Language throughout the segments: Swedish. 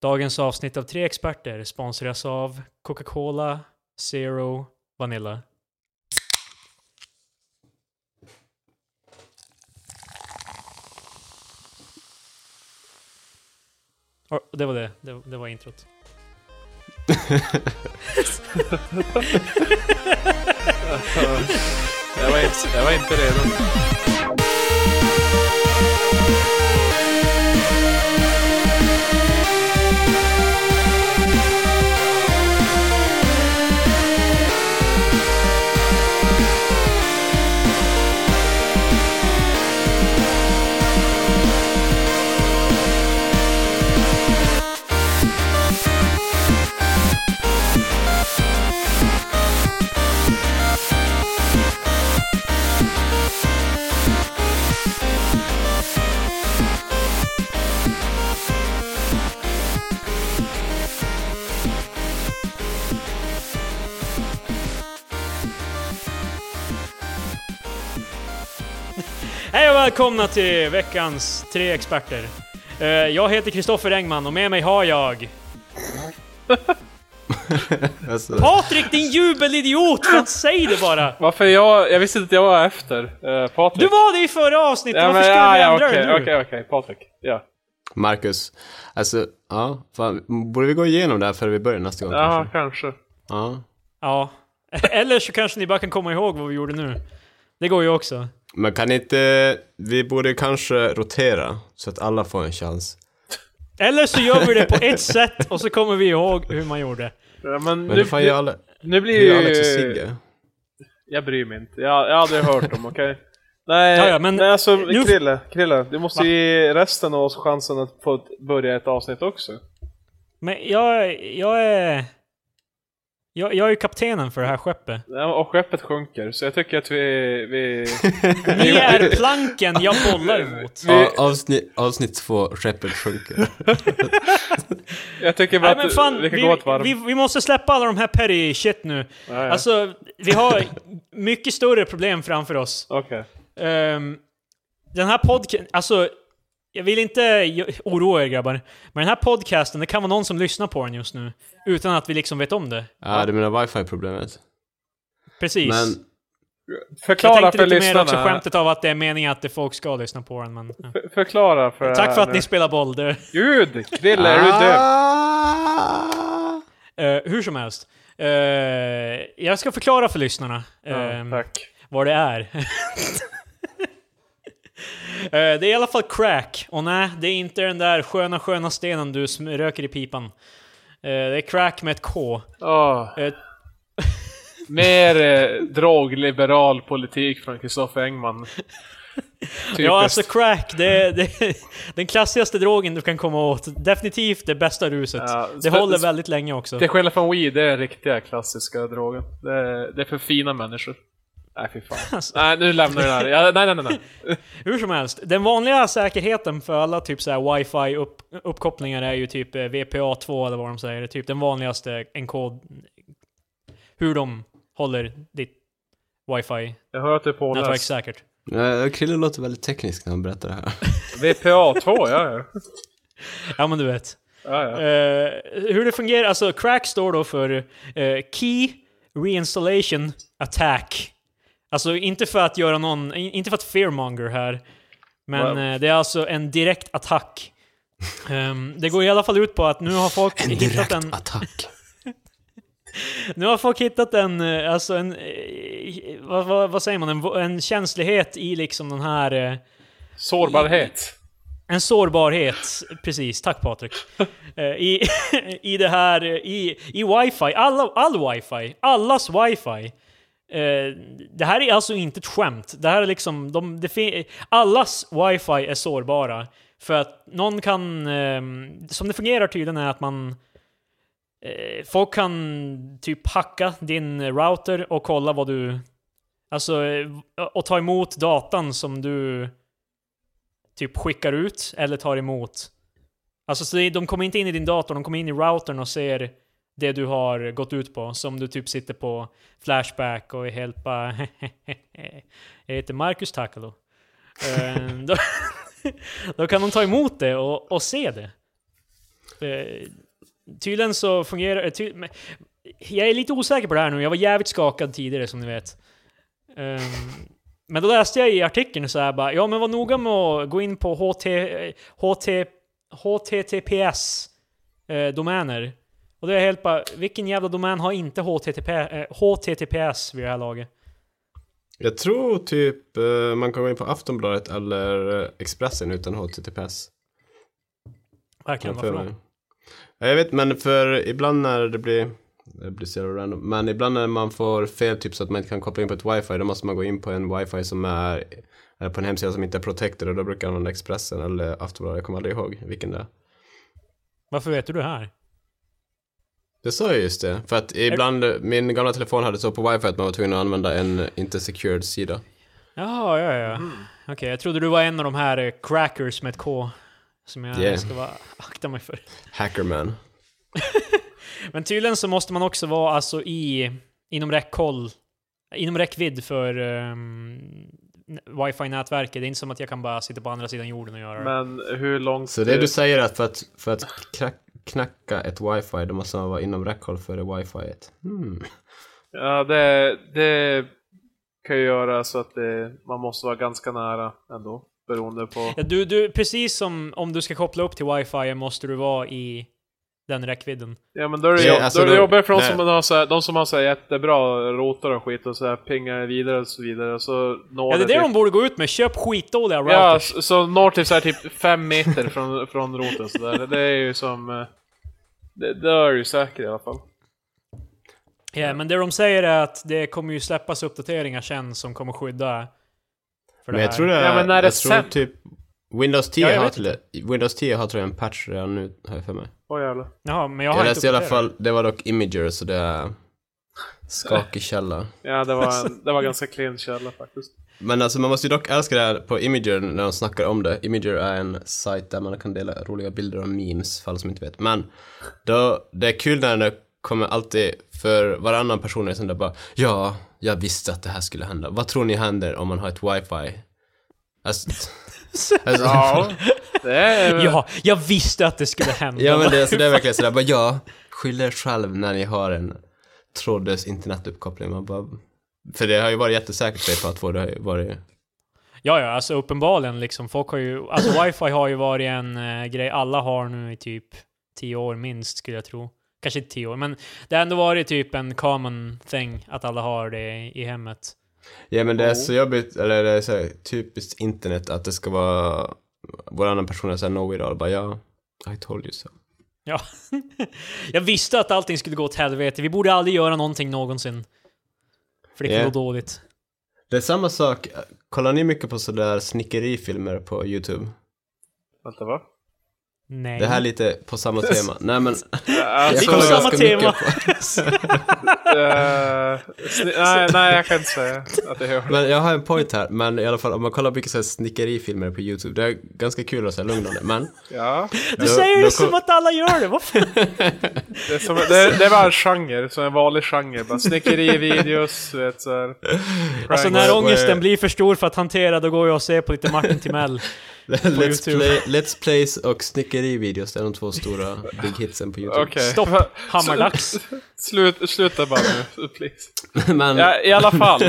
Dagens avsnitt av Tre Experter sponsras av Coca-Cola Zero Vanilla. Oh, det var det. Det, det var introt. Jag var inte, jag var inte redo. Välkomna till veckans Tre Experter. Eh, jag heter Kristoffer Engman och med mig har jag Alltså, Patrik din jubelidiot! Fan, säg det bara! Varför jag... Jag visste inte att jag var efter. Uh, Patrik. Du var det i förra avsnittet, varför men, skulle ja, vi ja, ändra okej, det nu? okej, okej. Patrik. Ja. Marcus, alltså, ja, fan, borde vi gå igenom det här före vi börjar nästa gång Ja, kanske? kanske. Ja. Ja. Eller så kanske ni bara kan komma ihåg vad vi gjorde nu. Det går ju också. Men kan inte, vi borde kanske rotera så att alla får en chans. Eller så gör vi det på ett sätt och så kommer vi ihåg hur man gjorde. Ja, men Men nu, det får ju alla, nu blir ju. Alex och Sigge. Jag bryr mig inte. Jag, jag har aldrig hört dem, okej? Nej, Ja, ja, men nej, alltså nu- Krille, Krille, du måste Va? ge resten av oss chansen att få börja ett avsnitt också. Men jag, jag är... Jag, jag är ju kaptenen för det här skeppet. Ja, och skeppet sjunker, så jag tycker att vi... vi Ni är planken jag bollar emot. Vi- Ja, avsnitt, avsnitt två, skeppet sjunker. jag tycker bara Nej men att fan, vi kan vi, gå ett varv. vi, vi måste släppa alla de här petty shit nu. Ja, ja. Alltså, vi har mycket större problem framför oss. Okej. Ehm, den här podcasten, alltså, jag vill inte oroa er grabbar, men den här podcasten, det kan vara någon som lyssnar på den just nu, utan att vi liksom vet om det. Ja, du menar wifi-problemet? Precis. Men, jag Förklara tänkte för lite mer också lyssnarna. skämtet av att det är meningen att det folk ska lyssna på den, men... Ja. För- Förklara för Tack för att här- ni spelar boll. Det, Gud! Krille, är du död? Ah! Eh, hur som helst. Eh, jag ska förklara för lyssnarna Ja, ehm, tack. vad det är. Eh, det är i alla fall crack. Och nej, det är inte den där sköna, sköna stenen du röker i pipan. Eh, det är crack med ett K. Eh, Mer eh, drogliberal politik från Kristoffer Engman. Typiskt. Ja, alltså crack, det är, det är den klassigaste drogen du kan komma åt. Definitivt det bästa ruset. Ja, det håller väldigt länge också. Till skillnad från weed, det är riktiga klassiska drogen. Det är, det är för fina människor. Nej fy fan. Alltså. Nej nu lämnar vi det här. Ja, nej nej nej. nej. Hur som helst, den vanliga säkerheten för alla typ så här wifi upp, uppkopplingar är ju typ eh, VPA2 eller vad de säger. Typ den vanligaste enkod... Hur de håller ditt wifi Jag hör att du är nätverk påläst. säkert. Ja, Krille låter väldigt teknisk när han berättar det här. VPA2, ja ja. Ja men du vet. ja, ja. Eh, hur det fungerar, alltså crack står då för eh, Key Reinstallation Attack. Alltså inte för att göra någon, in- inte för att fearmonger här. Men Wow. eh, det är alltså en direkt attack. Ehm, det går i alla fall ut på att nu har folk En hittat direkt en... attack. Nu har folk hittat en, eh, alltså en... eh, Vad, vad, vad säger man? En, en känslighet i liksom den här... eh, Sårbarhet. En sårbarhet, precis. Tack Patrik. I, I det här, i, i wifi, alla, all wifi, allas wifi. Eh, det här är alltså inte ett skämt. Det här är liksom, de, det allas wifi är sårbara. För att någon kan, eh, som det fungerar tydligen är att man eh, Folk kan typ hacka din router och kolla vad du... Alltså, eh, och ta emot datan som du typ skickar ut eller tar emot. Alltså så de kommer inte in i din dator, de kommer in i routern och ser det du har gått ut på. Som du typ sitter på Flashback och är helt bara Jag heter Marcus Takalo. Eh, då, då kan de ta emot det och, och se det. Eh, tydligen så fungerar det... Ty, jag är lite osäker på det här nu, jag var jävligt skakad tidigare som ni vet. Ehm, men då läste jag i artikeln så här bara, ja men var noga med att gå in på HT, HT, HTTPS-domäner och det är helt bara, vilken jävla domän har inte HTTP, eh, HTTPS vid det här laget? Jag tror typ eh, man kan gå in på Aftonbladet eller eh, Expressen utan HTTPS. Verkligen, Jag för varför då? Ja, Jag vet, men för ibland när det blir, det blir så random, men ibland när man får fel typ så att man inte kan koppla in på ett wifi, då måste man gå in på en wifi som är, eller på en hemsida som inte är protected och då brukar man använda Expressen eller Aftonbladet, jag kommer aldrig ihåg vilken det är. Varför vet du det här? Det sa jag just det, för att ibland, min gamla telefon hade så på wifi att man var tvungen att använda en inte secured sida. Jaha, ja, ja. Okej, jag trodde du var en av de här eh, crackers med ett K. Som jag Yeah. ska vara, akta mig för. Hackerman. Men tydligen så måste man också vara alltså i, inom räckhåll, inom räckvidd för um, wifi-nätverket. Det är inte som att jag kan bara sitta på andra sidan jorden och göra det. Men hur långt... Så det du säger är att för att, för att knack, knacka ett wifi, då måste man vara inom räckhåll för det wifi. Hmm. Ja, det, det kan ju göra så att det, man måste vara ganska nära ändå. Beroende på... Ja, du, du, precis som om du ska koppla upp till wifi måste du vara i den räckvidden. Ja men då är det, Det- jobb, alltså då är det då- jobbigt för de som, har så här, de som har så här jättebra rotor och skit och så här pingar vidare och så vidare och så når Ja, det är det typ, de borde gå ut med. Köp skitdåliga Ja, routers. så, så når till så här typ fem meter från, från roten så där. Det är ju som... eh, Det, det är ju säker i alla fall. Ja, men det de säger är att det kommer ju släppas uppdateringar sen som kommer skydda för Men det jag här. tror det är, Ja, men när det sen- typ Windows 10 Ja, jag har till Windows 10 har tror jag en patch redan nu, har jag för mig. Åh jävlar. Jaha, men jag Jag, har läste inte i alla fall, det var dock Imager så det är skakig källa. Ja, det var, en, det var ganska clean källa faktiskt. Men alltså man måste ju dock älska det här på Imager när de snackar om det. Imager är en sajt där man kan dela roliga bilder och memes, för alla som inte vet. Men då, det är kul när det kommer alltid, för varannan person är sån där bara Ja, jag visste att det här skulle hända. Vad tror ni händer om man har ett wifi? Alltså, alltså, Ja, det är... Ja, jag visste att det skulle hända. Ja men det, alltså, det är verkligen sådär bara ja, skyll er själv när ni har en trådlös internetuppkoppling. Man bara, för det har ju varit jättesäkert på att få det har ju varit Ja, ja, alltså uppenbarligen liksom. Folk har ju... Alltså wifi har ju varit en eh, grej alla har nu i typ 10 år minst, skulle jag tro. Kanske inte 10 år, men det har ändå varit typ en common thing att alla har det i hemmet. Ja men det är så jobbigt, eller det är så typiskt internet att det ska vara varannan person är såhär know it all, bara ja, I told you so. Ja. jag visste att allting skulle gå åt helvete. Vi borde aldrig göra någonting någonsin. För det kan Ja. gå dåligt. Det är samma sak, kollar ni mycket på sådär snickerifilmer på YouTube? Vänta, va? Nej. Det här är lite på samma tema. Nej men, jag Alltså, på kollar samma ganska tema. mycket på, sni- nej, nej, jag kan inte säga att det gör men jag har en point här, men i alla fall om man kollar mycket såhär snickerifilmer på YouTube, det är ganska kul och så här lugnande, men Ja, Du Då- säger då det kom- som att alla gör det, varför? det, är som, det, det var en genre, så en vanlig genre. Bara snickerivideos, vet såhär. Alltså pranks. när ångesten blir för stor för att hantera, då går jag och ser på lite Martin Timell. Let's, play, Let's Plays och snickerivideos, det är de två stora big hitsen på YouTube. Okej. Stopp! Hammardags. Slut, sluta bara nu, please. Men, Ja, I alla fall.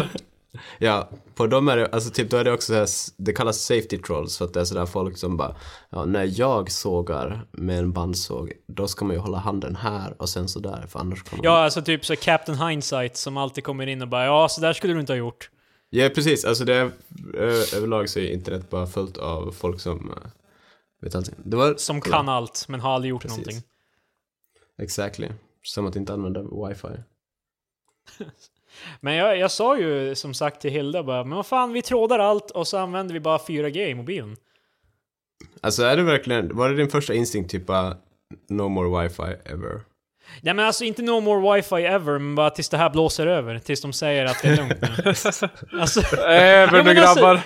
ja, på dem är det, alltså typ då är det också så här, det kallas safety trolls för att det är sådär folk som bara, ja när jag sågar med en bandsåg, då ska man ju hålla handen här och sen sådär, för annars kommer Ja, alltså typ så Captain Hindsight som alltid kommer in och bara ja, så där skulle du inte ha gjort. Ja, precis. Alltså det är, ö- överlag så är internet bara fullt av folk som eh, vet allting. Det var... Som kan allt, men har aldrig gjort Precis. någonting. Exactly. Som att inte använda wifi. Men jag, jag sa ju som sagt till Hilda bara, men vad fan, vi trådar allt och så använder vi bara 4G i mobilen. Alltså är det verkligen, var det din första instinkt typ bara no more wifi ever? Nej men alltså inte no more wifi ever, men bara tills det här blåser över. Tills de säger att det är lugnt nu. alltså, Ja, nu alltså- grabbar.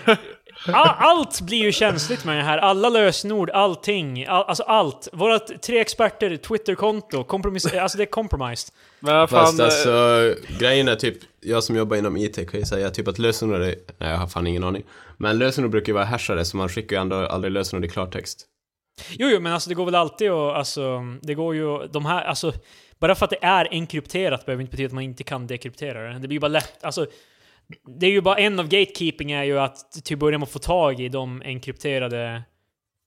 all, allt blir ju känsligt med det här. Alla lösenord, allting. All, alltså allt. Våra tre experter, Twitterkonto, kompromiss... Alltså det är compromised. Men fan, Fast eh, alltså, grejen är typ, jag som jobbar inom IT kan ju säga typ att lösenord är, nej jag har fan ingen aning. Men lösenord brukar ju vara hashade så man skickar ju ändå aldrig lösenord i klartext. Jo, jo, men alltså det går väl alltid att, alltså, det går ju, de här, alltså, bara för att det är enkrypterat behöver inte betyda att man inte kan dekryptera det. Det blir ju bara lätt, alltså, det är ju bara en av gatekeeping är ju att till början man få tag i de enkrypterade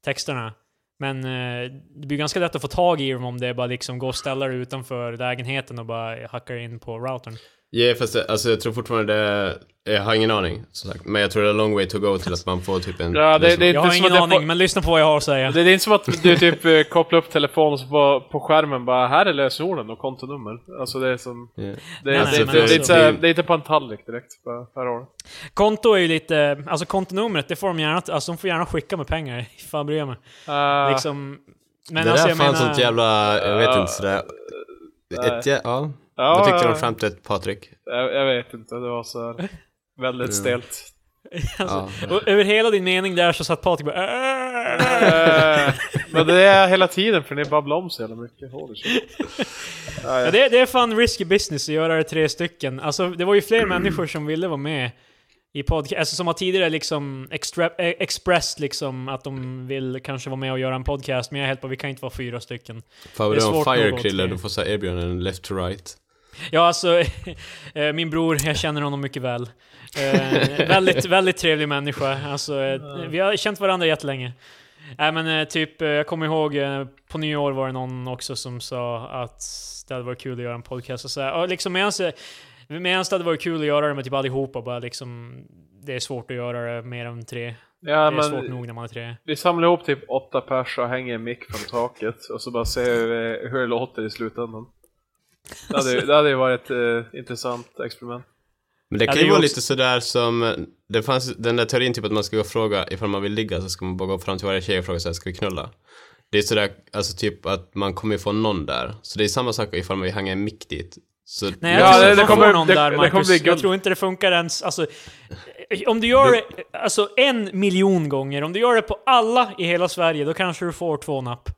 texterna. Men eh, det blir ganska lätt att få tag i dem om det bara liksom går och ställa det utanför lägenheten och bara hackar in på routern. Ja, fast det, alltså, jag tror fortfarande det... Jag har ingen aning, som sagt. Men jag tror det är long way to go till att man får typ en... Ja, det- det- Jag har ingen aning, får- men lyssna på vad jag har att säga. Det är inte som att du typ eh, kopplar upp telefonen och så på, på skärmen bara här är lösenorden och kontonummer. Alltså det är som... Det är, Nej, det, nej, det, det, inte det är på en tallrik direkt. Bara, här har du. Konto är ju lite, alltså kontonumret, det får de gärna, alltså de får gärna skicka med pengar. Bryr jag mig. Ah, Liksom, men det alltså där jag är fan menar... sånt jävla... Jag vet Ja. inte sådär... Nej. Ett, ja, ja. Vad tyckte du om skämtet, Patrik? jag, jag vet inte, det var så här väldigt stelt. Alltså, Ja. och över hela din mening där så satt Patrik bara Eh, Men det är hela tiden för ni babblar om så jävla mycket. Ja, det, det är fan risky business att göra det tre stycken. Alltså, det var ju fler människor som ville vara med i podcast, alltså som har tidigare liksom extra, eh, expressed liksom att de vill kanske vara med och göra en podcast, men jag är helt på vi kan inte vara fyra stycken. Fan, Det är svårt Fire se. du får säga erbjudanden left to right. Ja, alltså, eh, min bror, jag känner honom mycket väl. Eh, väldigt, väldigt trevlig människa. Alltså, eh, vi har känt varandra jättelänge. Nej men typ, jag kommer ihåg på nyår var det någon också som sa att det hade varit kul att göra en podcast och så här. Och liksom medans, medans det hade varit kul att göra det med typ allihopa, bara liksom det är svårt att göra det mer än tre. ja, det är svårt men nog när man är tre. vi samlar ihop typ åtta pers och hänger en mick från taket och så bara ser hur, hur det låter i slutändan. Det hade, ju- det hade ju varit ett eh, intressant experiment. Men det Ja, kan det är ju vara också- lite sådär som, det fanns den där teorin typ att man ska gå och fråga ifall man vill ligga så ska man bara gå fram till varje tjej och fråga såhär, ska vi knulla? Det är sådär, alltså typ att man kommer ju få någon där. Så det är samma sak ifall man vill hänga en mick dit. Så Nej, jag Ja, tror det- det kommer- någon det- där, det Marcus. bli Jag tror inte det funkar ens, alltså... Om du gör det, alltså en miljon gånger, om du gör det på alla i hela Sverige, då kanske du får två napp.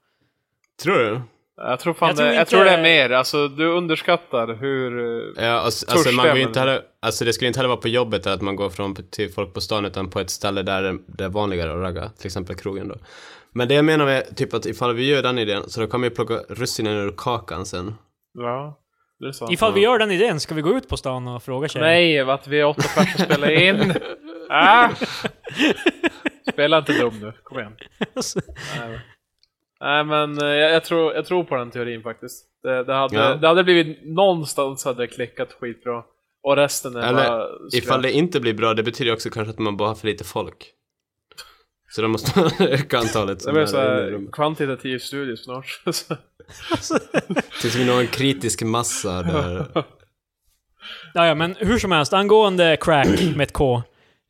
Tror du? Jag tror fan Jag tror det, jag tror det är mer, alltså du underskattar hur... eh, Ja, alltså, alltså man går inte heller, alltså det skulle inte heller vara på jobbet att man går från till folk på stan utan på ett ställe där det- är vanligare att ragga, till exempel krogen då. Men det jag menar med typ att ifall vi gör den idén så då kan vi plocka russinen ur kakan sen. Ja, det är sant. Ifall vi gör den idén, ska vi gå ut på stan och fråga tjejer? Nej, att vi är åtta pers och spelar in. ah! Spela inte dum nu, kom igen. Alltså, Nej, Nej men eh, jag, jag, tror, jag tror på den teorin faktiskt. Det, det, hade, Ja. det hade blivit, någonstans hade det klickat skitbra. Och resten är Eller bara ifall det inte blir bra, det betyder också kanske att man bara har för lite folk. Så då måste man öka antalet Det blir såhär kvantitativ studie snart. Tills vi når en kritisk massa där. ja, ja, men hur som helst, angående crack med ett K.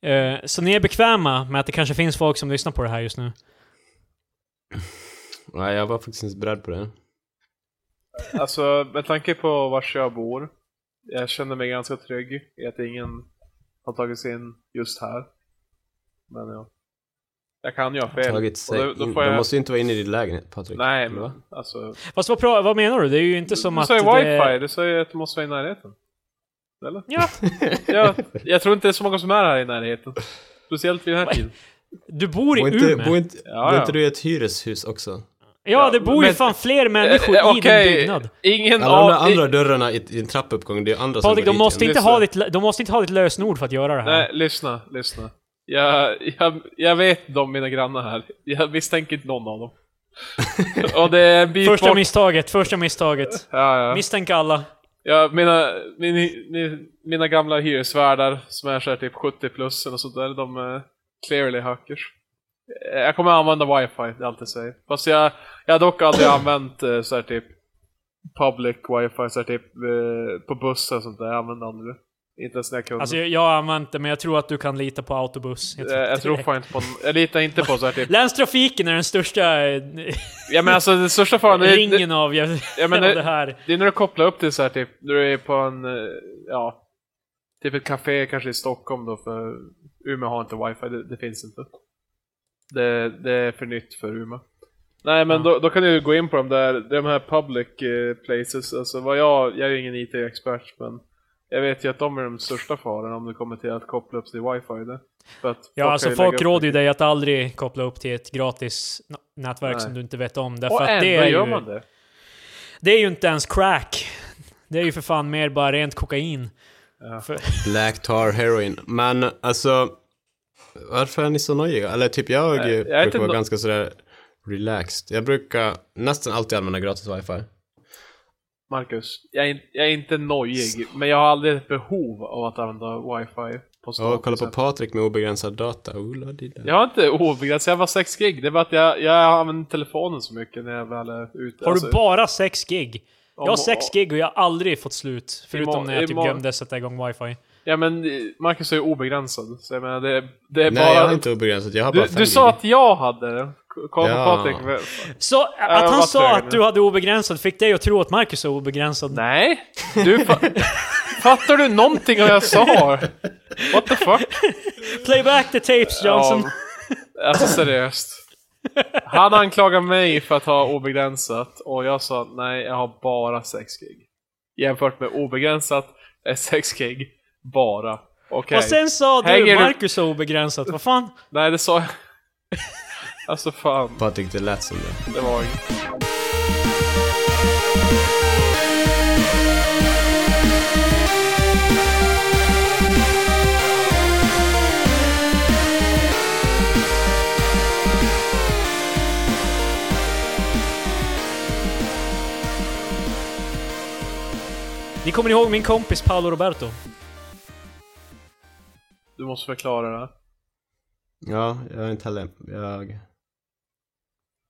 Eh, så ni är bekväma med att det kanske finns folk som lyssnar på det här just nu? Nej, jag var faktiskt inte beredd på det. alltså med tanke på vars jag bor. Jag känner mig ganska trygg i att ingen har tagit sig in just här. Men ja. Jag kan ju ha fel. Tagit sig då, då får De jag... måste ju inte vara inne i din lägenhet, Patrik. Nej, va? men alltså... Fast vad, pra- vad menar du? Det är ju inte som du att sa ju det... wifi, du sa ju att du måste vara i närheten. Eller? Ja, Ja, jag tror inte det är så många som är här i närheten. Speciellt vid den här tiden. du bor i Bor inte, Umeå. bor inte, Ja, bor ja. inte du i ett hyreshus också? Ja, det bor ju men- fan fler människor Eh, eh, i okej, din byggnad. Ingen Alla de av... andra dörrarna i, i en trappuppgång, det är andra Patrik, som de går måste, dit inte Lyssna. ha ditt, de måste inte ha ditt lösenord för att göra det här. Nej, lyssna, lyssna. Jag, jag, jag vet de mina grannar här. Jag misstänker inte någon av dem. Och det är en bit Första bort. misstaget, första misstaget. Ja, ja. Misstänk alla. ja mina, min, min, mina gamla hyresvärdar som är så här typ 70 plus och sånt där, de är clearly hackers. Eh, Jag kommer använda wifi, det är allt jag säger. Fast jag, jag har dock aldrig använt eh, så här typ public wifi, så här typ eh, på bussen och sånt där. Jag använder aldrig det. Inte ens när jag kunde. Alltså jag, jag har använt det, men jag tror att du kan lita på autobuss. jag, jag, inte tror fan inte på Jag litar inte på så här typ Länstrafiken är den största Ja men alltså den största faran, det, ringen av, jag, Ja, men det- det här. det är när du kopplar upp till så här typ, när du är på en, ja, typ ett café kanske i Stockholm då för Umeå har inte wifi, det, det finns inte. Det, det är för nytt för Umeå. Nej men Ja. då, då kan du gå in på de där, de här public eh, places, alltså vad jag, jag är ju ingen IT-expert men Jag vet ju att de är de största farorna om det kommer till att koppla upp till wifi. Det. För att Ja, kan alltså folk råder ju dig att aldrig koppla upp till ett gratis nätverk Nej. som du inte vet om. Därför Och att ändå det är, gör ju, man det. det är ju inte ens crack. Det är ju för fan mer bara rent kokain. Ja. Black tar heroin. Men alltså, varför är ni så nojiga? Eller typ jag, jag är brukar inte vara no- ganska sådär relaxed. Jag brukar nästan alltid använda gratis wifi. Marcus, jag är, jag är inte nojig, men jag har aldrig ett behov av att använda wifi på. Och kolla på Patrik med obegränsad data. Ola. Jag har inte obegränsat, jag har bara 6 gig. Det är bara att jag, jag använder telefonen så mycket när jag väl är ute. har Alltså, du bara 6 gig? Jag har om- 6 gig och jag har aldrig fått slut. Förutom när jag typ glömde sätta igång wifi. Ja men eh, Marcus är ju obegränsad, så jag menar det, det är Nej, bara... jag har inte obegränsat. Jag har bara du, du sa att jag hade det. K- Kolla på Ja. Patrik. Så att han sa att du hade obegränsad fick dig att tro att Marcus är obegränsad. Nej! Du fa- Fattar du någonting av vad jag sa? What the fuck? Play back the tapes Johnson. Ja, alltså seriöst. Han anklagar mig för att ha obegränsat och jag sa nej, jag har bara 6 gig. Jämfört med obegränsat är 6 gig bara. Okej. Och sen sa du Hänger du- Marcus är obegränsat. Vad fan? Nej, det sa jag. Alltså fan, Patrik, det lät som det. det var inget. Ni kommer ihåg min kompis Paolo Roberto? Du måste förklara det. Ja, jag är inte heller... Jag...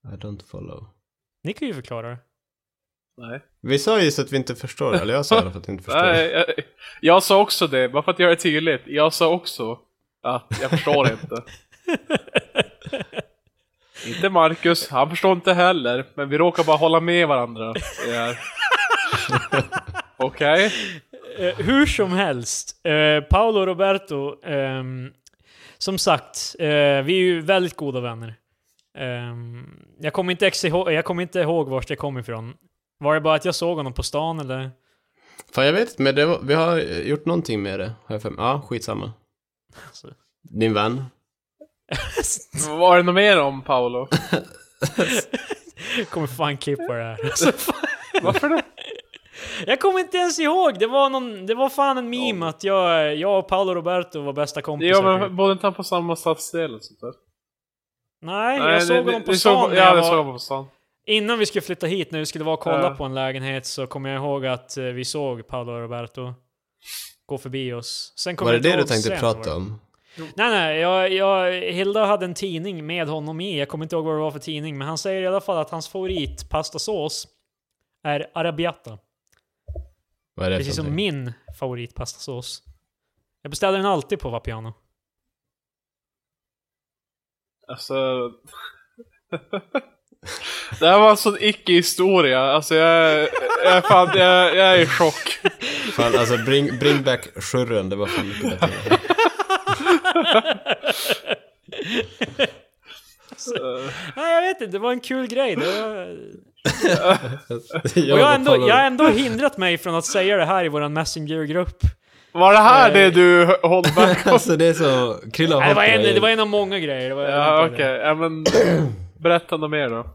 I don't follow. Ni kan ju förklara det. Nej. Vi sa ju så att vi inte förstår det, eller jag sa alla fall att vi inte förstår. Nej, jag, jag sa också det, bara för att göra det tydligt. Jag sa också att jag förstår inte. inte Marcus, han förstår inte heller, men vi råkar bara hålla med varandra. det här. Okej? Eh, hur som helst, eh, Paolo Roberto, ehm, som sagt, eh, vi är ju väldigt goda vänner. Ehm, jag kommer inte, jag kommer inte ihåg vart det kom ifrån. Var det bara att jag såg honom på stan eller? Fan, jag vet inte, men det var, vi har gjort någonting med det. Har jag för mig. Ja, skitsamma. Alltså. Din vän. Var det något mer om Paolo? kommer fan klippa det här. Alltså. Varför det? Jag kommer inte ens ihåg! Det var, någon, det var fan en meme att jag, jag och Paolo Roberto var bästa kompisar. Ja, men typ. bodde inte han på samma stadsdel och sånt där? Nej, Nej, jag såg honom på stan. såg- Ja, jag det var- såg jag på stan. Innan vi skulle flytta hit, när vi skulle vara och kolla Ja. på en lägenhet, så kommer jag ihåg att eh, vi såg Paolo och Roberto gå förbi oss. Sen kommer Var det det du tänkte sen prata om? Nej, nej, jag, jag, Hilda hade en tidning med honom i. Jag kommer inte ihåg vad det var för tidning, men han säger i alla fall att hans favoritpastasås är arabiata. Vad är det Precis för som någonting? min favoritpastasås. Jag beställer den alltid på Vapiano. Alltså... det här var en sån icke-historia. Alltså jag, jag, är fan, jag, jag är i chock. Fan, alltså bring, bring back Sjurren, det var fan mycket bättre. Nej, jag vet inte, det var en kul grej. Det var... jag Och jag har, ändå, jag har ändå hindrat mig från att säga det här i vår Messenger-grupp. Var det här Eh. det du håller back alltså det är så... Krilla Nej, det, var en, det var en av många grejer. Det var, Ja, okej. Ja, men berätta något mer då.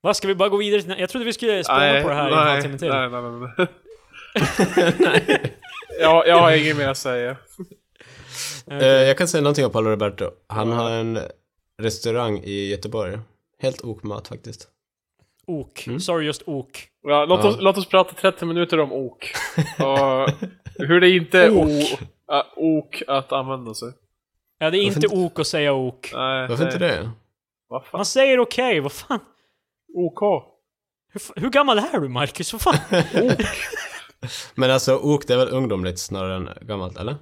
Vad ska vi bara gå vidare till? Jag trodde vi skulle spela på det här i en halvtimme till. Nej, nej, nej. nej. jag, jag har inget mer att säga. Eh, jag kan säga någonting om Paolo Roberto. Han har en restaurang i Göteborg. Helt ok mat faktiskt. Ok. Mm. Sorry, just ok. Ja, låt, Ja. Oss, låt oss prata 30 minuter om ok. Och hur det inte är Ok. ok, ok att använda sig. Ja, det är Varför inte ok att säga ok. Nej, Varför inte det? Vad fan? Man säger okej, vad fan? OK. Hur, hur gammal är du Marcus? Vad fan? Men alltså ok det är väl ungdomligt snarare än gammalt, eller?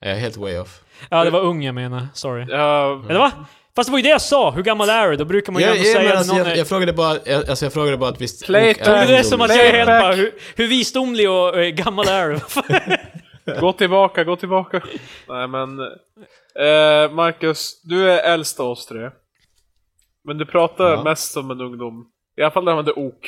Är jag helt way off? Ja, det var ung jag menar. Sorry. Ja, Eller va? Fast det var ju det jag sa! Hur gammal är du? Då brukar man ju Ja, ändå ja, säga alltså, någon jag, är... jag frågade bara, jag, alltså jag frågade bara att visst Playtime. ok Det är det som att jag är helt bara, hur, hur visdomlig och eh, gammal är du? Gå tillbaka, gå tillbaka. Nej men... Eh, Marcus, du är äldst av oss tre. Men du pratar Ja. mest som en ungdom. I alla fall när man är ok.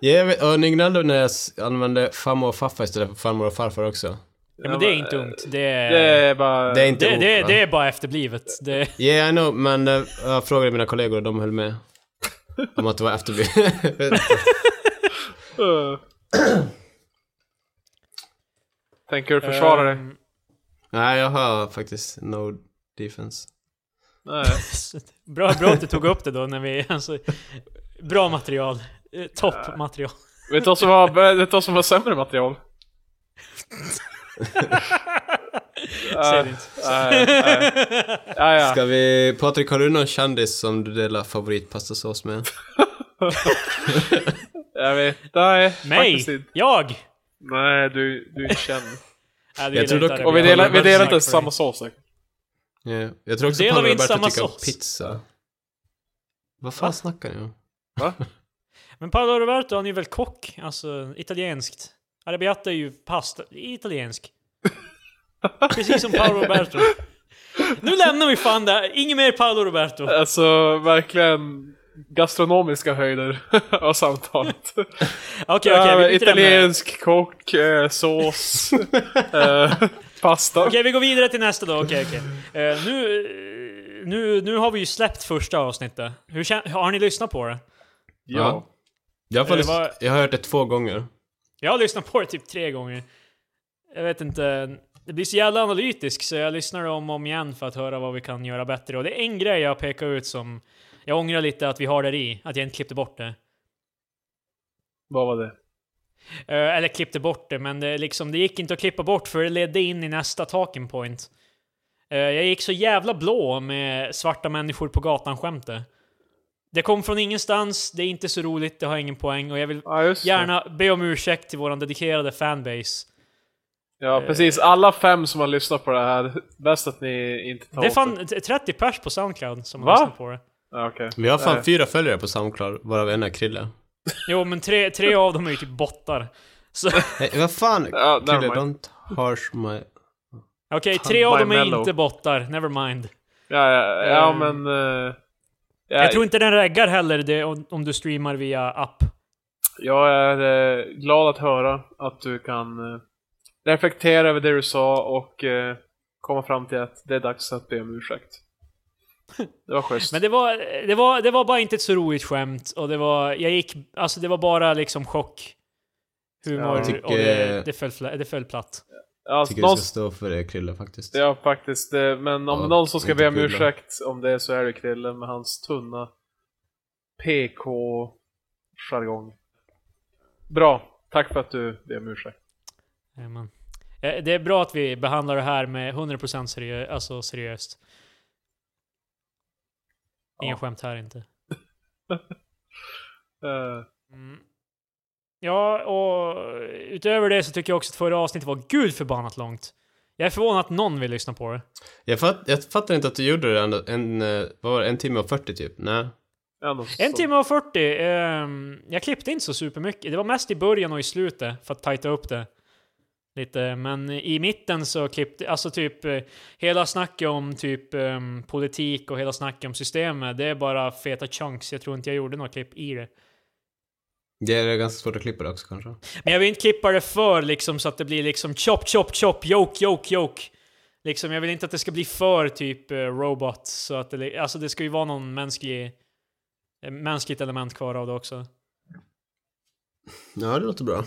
Ja, jag vet, och ni gnällde när jag använde farmor och farfar istället för farmor och farfar också. Ja, men det är inte ungt. Det är... Det är bara... Det är inte det, det, ord, va? det är bara efterblivet. Det, Ja, yeah, I know, men eh, jag frågade mina kollegor och de höll med. Om att det var efterblivet. Uh. Tänker du försvara dig? Ehm, Nej, jag har faktiskt no defense. Nej. bra, bra att du tog upp det då när vi... Alltså, bra material. Eh, Toppmaterial. Vet du vad som var sämre material? Det inte. Nej, nej. Ja. Ska vi... Patrik, har du någon kändis som du delar favoritpastasås med? Jag vet. Nej, Mig? faktiskt inte. Jag? Nej, du, du är känd. Nej, du Jag gillar tror inte dock- det. Och vi delar, vi delar inte för samma sås säkert. Ja. Jag tror också Delar Paolo vi inte Roberto samma tycker om sås? pizza. Vad fan Va? snackar ni om? Va? Men Paolo Roberto, han är ju väl kock? Alltså, italienskt. Arrabbiata är ju pasta. Italiensk. Precis som Paolo Roberto. Nu lämnar vi fan det. Inget mer Paolo Roberto. Alltså, verkligen gastronomiska höjder av samtalet. Okej, okej, Ja, vi ämne. Italiensk kock, eh, sås, eh, pasta. Okej, vi går vidare till nästa då. Okej, okej. Eh, nu, eh, nu, nu har vi ju släppt första avsnittet. Hur har ni lyssnat på det? Ja. Jag har, faktiskt, Det var- jag har hört det två gånger. Jag har lyssnat på det typ tre gånger. Jag vet inte. Det blir så jävla analytisk så jag lyssnar om och om igen för att höra vad vi kan göra bättre. Och det är en grej jag pekar ut som jag ångrar lite att vi har där i. Att jag inte klippte bort det. Vad var det? Eh, eller klippte bort det, men det, liksom, det gick inte att klippa bort för det ledde in i nästa talking point. Eh, jag gick så jävla blå med svarta människor på gatan-skämtet. Det kom från ingenstans, det är inte så roligt, det har ingen poäng och jag vill Ja, gärna be om ursäkt till våran dedikerade fanbase. Ja, precis. Alla fem som har lyssnat på det här, bäst att ni inte tar Det är fan t- 30 pers på Soundcloud som har Va? lyssnat på det. Ja, okej. Vi har fan Nej. fyra följare på Soundcloud, varav en är Krille. Jo, men tre, tre av dem är ju typ bottar. Så Nej, vad fan? Ja, Krille, never mind. don't harsh my... okej, tre av dem är mellow. inte bottar, never mind. Ja, ja, ja Eh, men... eh, ja, Jag tror inte den reggar heller det om, du streamar via app. Jag är eh, glad att höra att du kan eh, reflektera över det du sa och eh, komma fram till att det är dags att be om ursäkt. Det var schysst. Men det var, det var, det var bara inte ett så roligt skämt och det var, jag gick, alltså det var bara liksom chock. Humor Jag tycker- och det, det, föll, det föll platt. Ja, Tycker någon, du ska stå för det Krille faktiskt. ja, faktiskt. eh, Men om Ja, någon som ska be om ursäkt om det så är det Krille med hans tunna PK-jargong. Bra. Tack för att du ber om ursäkt. Jajamän. Eh, Det är bra att vi behandlar det här med 100% seriö alltså seriöst. Inga Ja. skämt här inte. Eh, Mm. Ja, och utöver det så tycker jag också att förra avsnittet var gud förbannat långt. Jag är förvånad att någon vill lyssna på det. Jag, fatt, jag fattar inte att du gjorde det ändå, en, eh, var det, en timme och 40 typ? Nej. ja, En timme och 40. ehm, jag klippte inte så supermycket. Det var mest i början och i slutet för att tajta upp det. Lite, men i mitten så klippte, alltså typ eh, hela snacket om typ ehm, politik och hela snacket om systemet, det är bara feta chunks. Jag tror inte jag gjorde några klipp i det. Det är ganska svårt att klippa det också kanske. Men jag vill inte klippa det för liksom så att det blir liksom chop, chop, chop, joke, joke, joke. Liksom, jag vill inte att det ska bli för typ eh, robot. Så att det, alltså det ska ju vara någon mänsklig, eh, mänskligt element kvar av det också. Ja, det låter bra.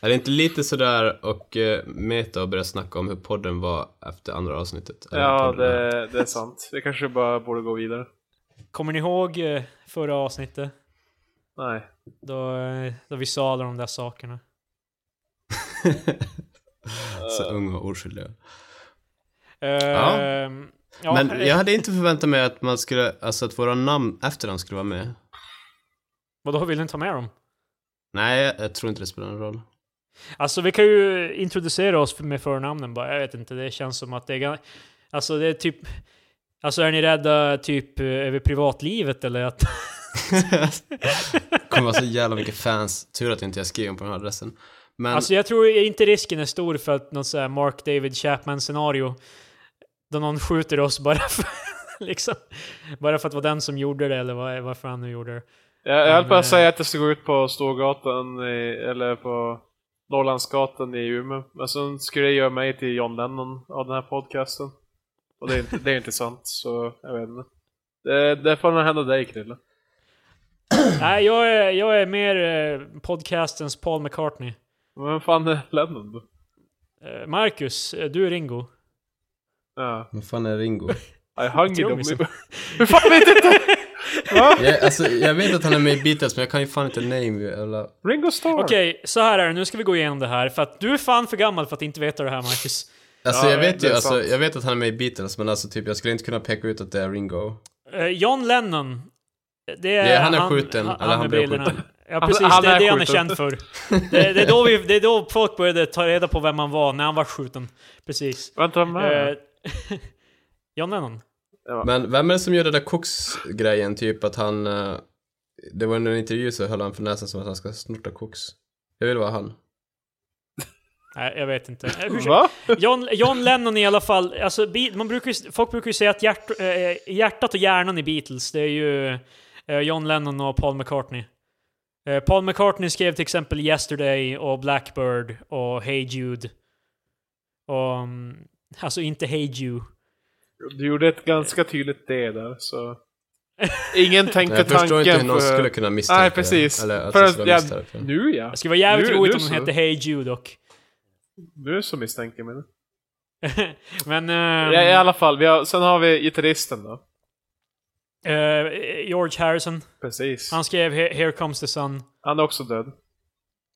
Är det inte lite sådär och uh, meta och börja snacka om hur podden var efter andra avsnittet? Ja, det, det är sant. Vi kanske bara borde gå vidare. Kommer ni ihåg eh, förra avsnittet? Nej. Då, eh, då vi sa alla de där sakerna. Så unga och oskyldiga. Ehm, ja, Men jag hade inte förväntat mig att man skulle, alltså att våra namn efternamn skulle vara med. Vadå, vill ni ta med dem? Nej, jag, tror inte det spelar någon roll. Alltså vi kan ju introducera oss med förnamnen bara. Jag vet inte, det känns som att det är gan- Alltså det är typ... Alltså är ni rädda typ över privatlivet eller att... kommer vara så jävla mycket fans. Tur att inte jag skrev på den här adressen. Men Alltså jag tror inte risken är stor för att något sånt här Mark David Chapman scenario. Då någon skjuter oss bara för, liksom. Bara för att det var den som gjorde det, eller vad, varför han nu gjorde det. Jag, jag höll på att säga att jag ska gå ut på Storgatan, i, eller på Norrlandsgatan i Umeå. Men sen skulle jag göra mig till John Lennon av den här podcasten. Och det är inte, det är inte sant, så jag vet inte. Det, det får nog hända dig Krille. Nej, jag är, jag är mer eh, podcastens Paul McCartney. Vem fan är Lennon då? Eh, Marcus, eh, du är Ringo. Ja. Vad fan är Ringo? I hung me. Hur fan vet inte? Jag, alltså, jag vet att han är med i Beatles, men jag kan ju fan inte name eller... Ringo Starr? Okej, så här är det. Nu ska vi gå igenom det här. För att du är fan för gammal för att inte veta det här, Marcus. Alltså Ja, jag vet ju, alltså, jag vet att han är med i Beatles, men alltså typ jag skulle inte kunna peka ut att det är Ringo. Eh, John Lennon. Det är, Ja, han är skjuten, eller han med blev skjuten. Ja, Han- precis. han det är är det han är känd för. Det, det, är då vi, det är då folk började ta reda på vem han var, när han var skjuten. Precis. Vänta med. Eh, John Lennon. Men vem är det som gör den där koks-grejen, typ att han... eh, det var under en intervju så höll han för näsan som att han ska snorta koks. Jag vill vara han. Nej, jag vet inte. Eh, Va? John, John Lennon i alla fall, alltså, man brukar, folk brukar ju säga att hjärt, hjärtat och hjärnan i Beatles, det är ju John Lennon och Paul McCartney. Eh, Paul McCartney skrev till exempel Yesterday och Blackbird och Hey Jude. Och, mm, alltså inte Hey Jude. Du gjorde ett ganska tydligt det där, så... Ingen tänkte Jag förstår inte hur tanken någon för... skulle kunna misstänka Nej, precis. Eller att för skulle vara ja, misstänkt. nu ja. Det skulle vara jävligt Nu- roligt nu om den hette Hey Jude dock. Du är så misstänker mig. Men... ehm, Ja, I alla fall, vi har, sen har vi gitarristen då. Eh, George Harrison. Precis. Han skrev He- Here Comes the Sun. Han är också död.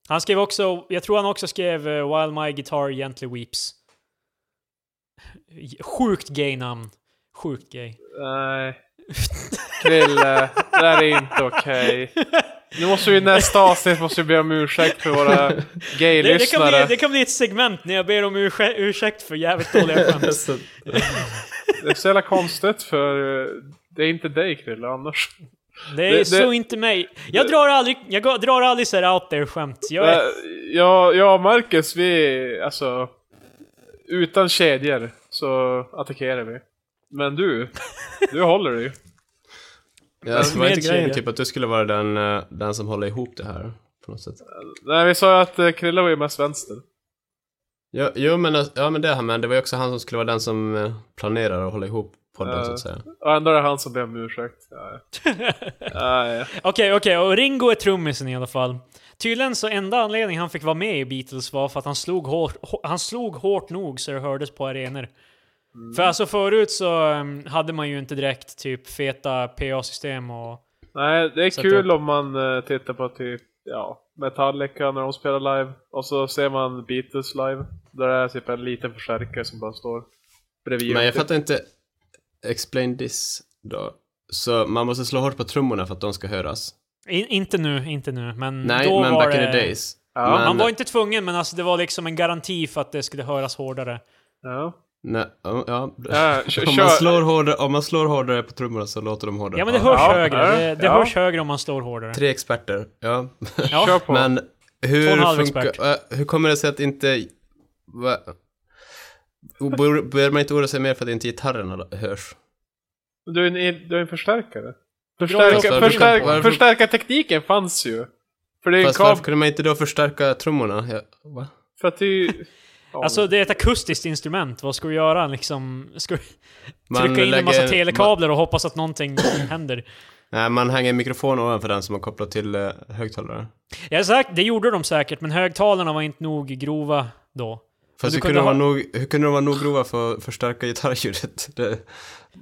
Han skrev också, jag tror han också skrev eh, While My Guitar Gently Weeps. Sjukt gay namn. Sjukt gay. Nej. Krille, det där är inte okej. Nu måste vi i nästa avsnitt måste vi be om ursäkt för våra Det, det, kan gay-lyssnare. bli, det kan bli ett segment när jag ber om ursäkt, ursäkt för jävligt dåliga skämt. Det är så jävla konstigt för eh, det är inte dig Krille annars. Det är Det- det- så inte mig. Jag drar aldrig, jag drar aldrig så här out there skämt. Jag är, Eh, Jag, jag och Marcus, vi, alltså, utan kedjor så attackerar vi. Men du, du håller dig. Ja, alltså, var inte grejen typ att du skulle vara den, eh, den som håller ihop det här? På något sätt. Nej, vi sa ju att eh, Krille var ju mest vänster. Ja, jo, men, alltså- ja, men det här men det var ju också han som skulle vara den som eh, planerar och håller ihop podden Ja. så att säga. Och ändå är det han som ber om ursäkt. Okej, okej, och Ringo är trummisen i alla fall. Tydligen så enda anledningen han fick vara med i Beatles var för att han slog hårt, hå- han slog hårt nog så det hördes på arenor. För alltså förut så um, hade man ju inte direkt typ feta PA-system och... Nej, det är kul att- om man eh, tittar på typ, ja, Metallica när de spelar live. Och så ser man Beatles live. Där det är typ en liten förstärkare som bara står bredvid. Men jag fattar inte, explain this då. Så man måste slå hårt på trummorna för att de ska höras? In, inte nu, inte nu, men Nej, då men var back in det... the days. Ja, men, Man var inte tvungen, men alltså det var liksom en garanti för att det skulle höras hårdare. Ja. Nej, ja, ja. Om, man slår hårdare, om man slår hårdare på trummorna så låter de hårdare. Ja men det hörs Ja, högre. det det ja. hörs högre om man står hårdare. Tre experter, ja. Ja. Kör på. Men hur funkar... äh, hur kommer det sig att inte... Va? Bör bör man inte oroa sig mer för att inte gitarrerna hörs? Du är en, du är en förstärkare. Ja, Förstärka, varför- förstärk, varför- förstärkartekniken fanns ju. För det är Fast varför kunde man inte då förstärka trummorna? Ja, va? För att det är ju... Ja, Alltså det är ett akustiskt instrument. Vad ska du göra liksom? Ska du Man trycka in en massa telekablar och hoppas att någonting händer? Nej, man hänger en mikrofon ovanför den som man kopplar till uh, högtalare. Säker, det gjorde de säkert, men högtalarna var inte nog grova då. Fast du hur kunde kunde, de ha- vara nog, hur kunde de vara nog grova för att förstärka gitarrljudet? Det,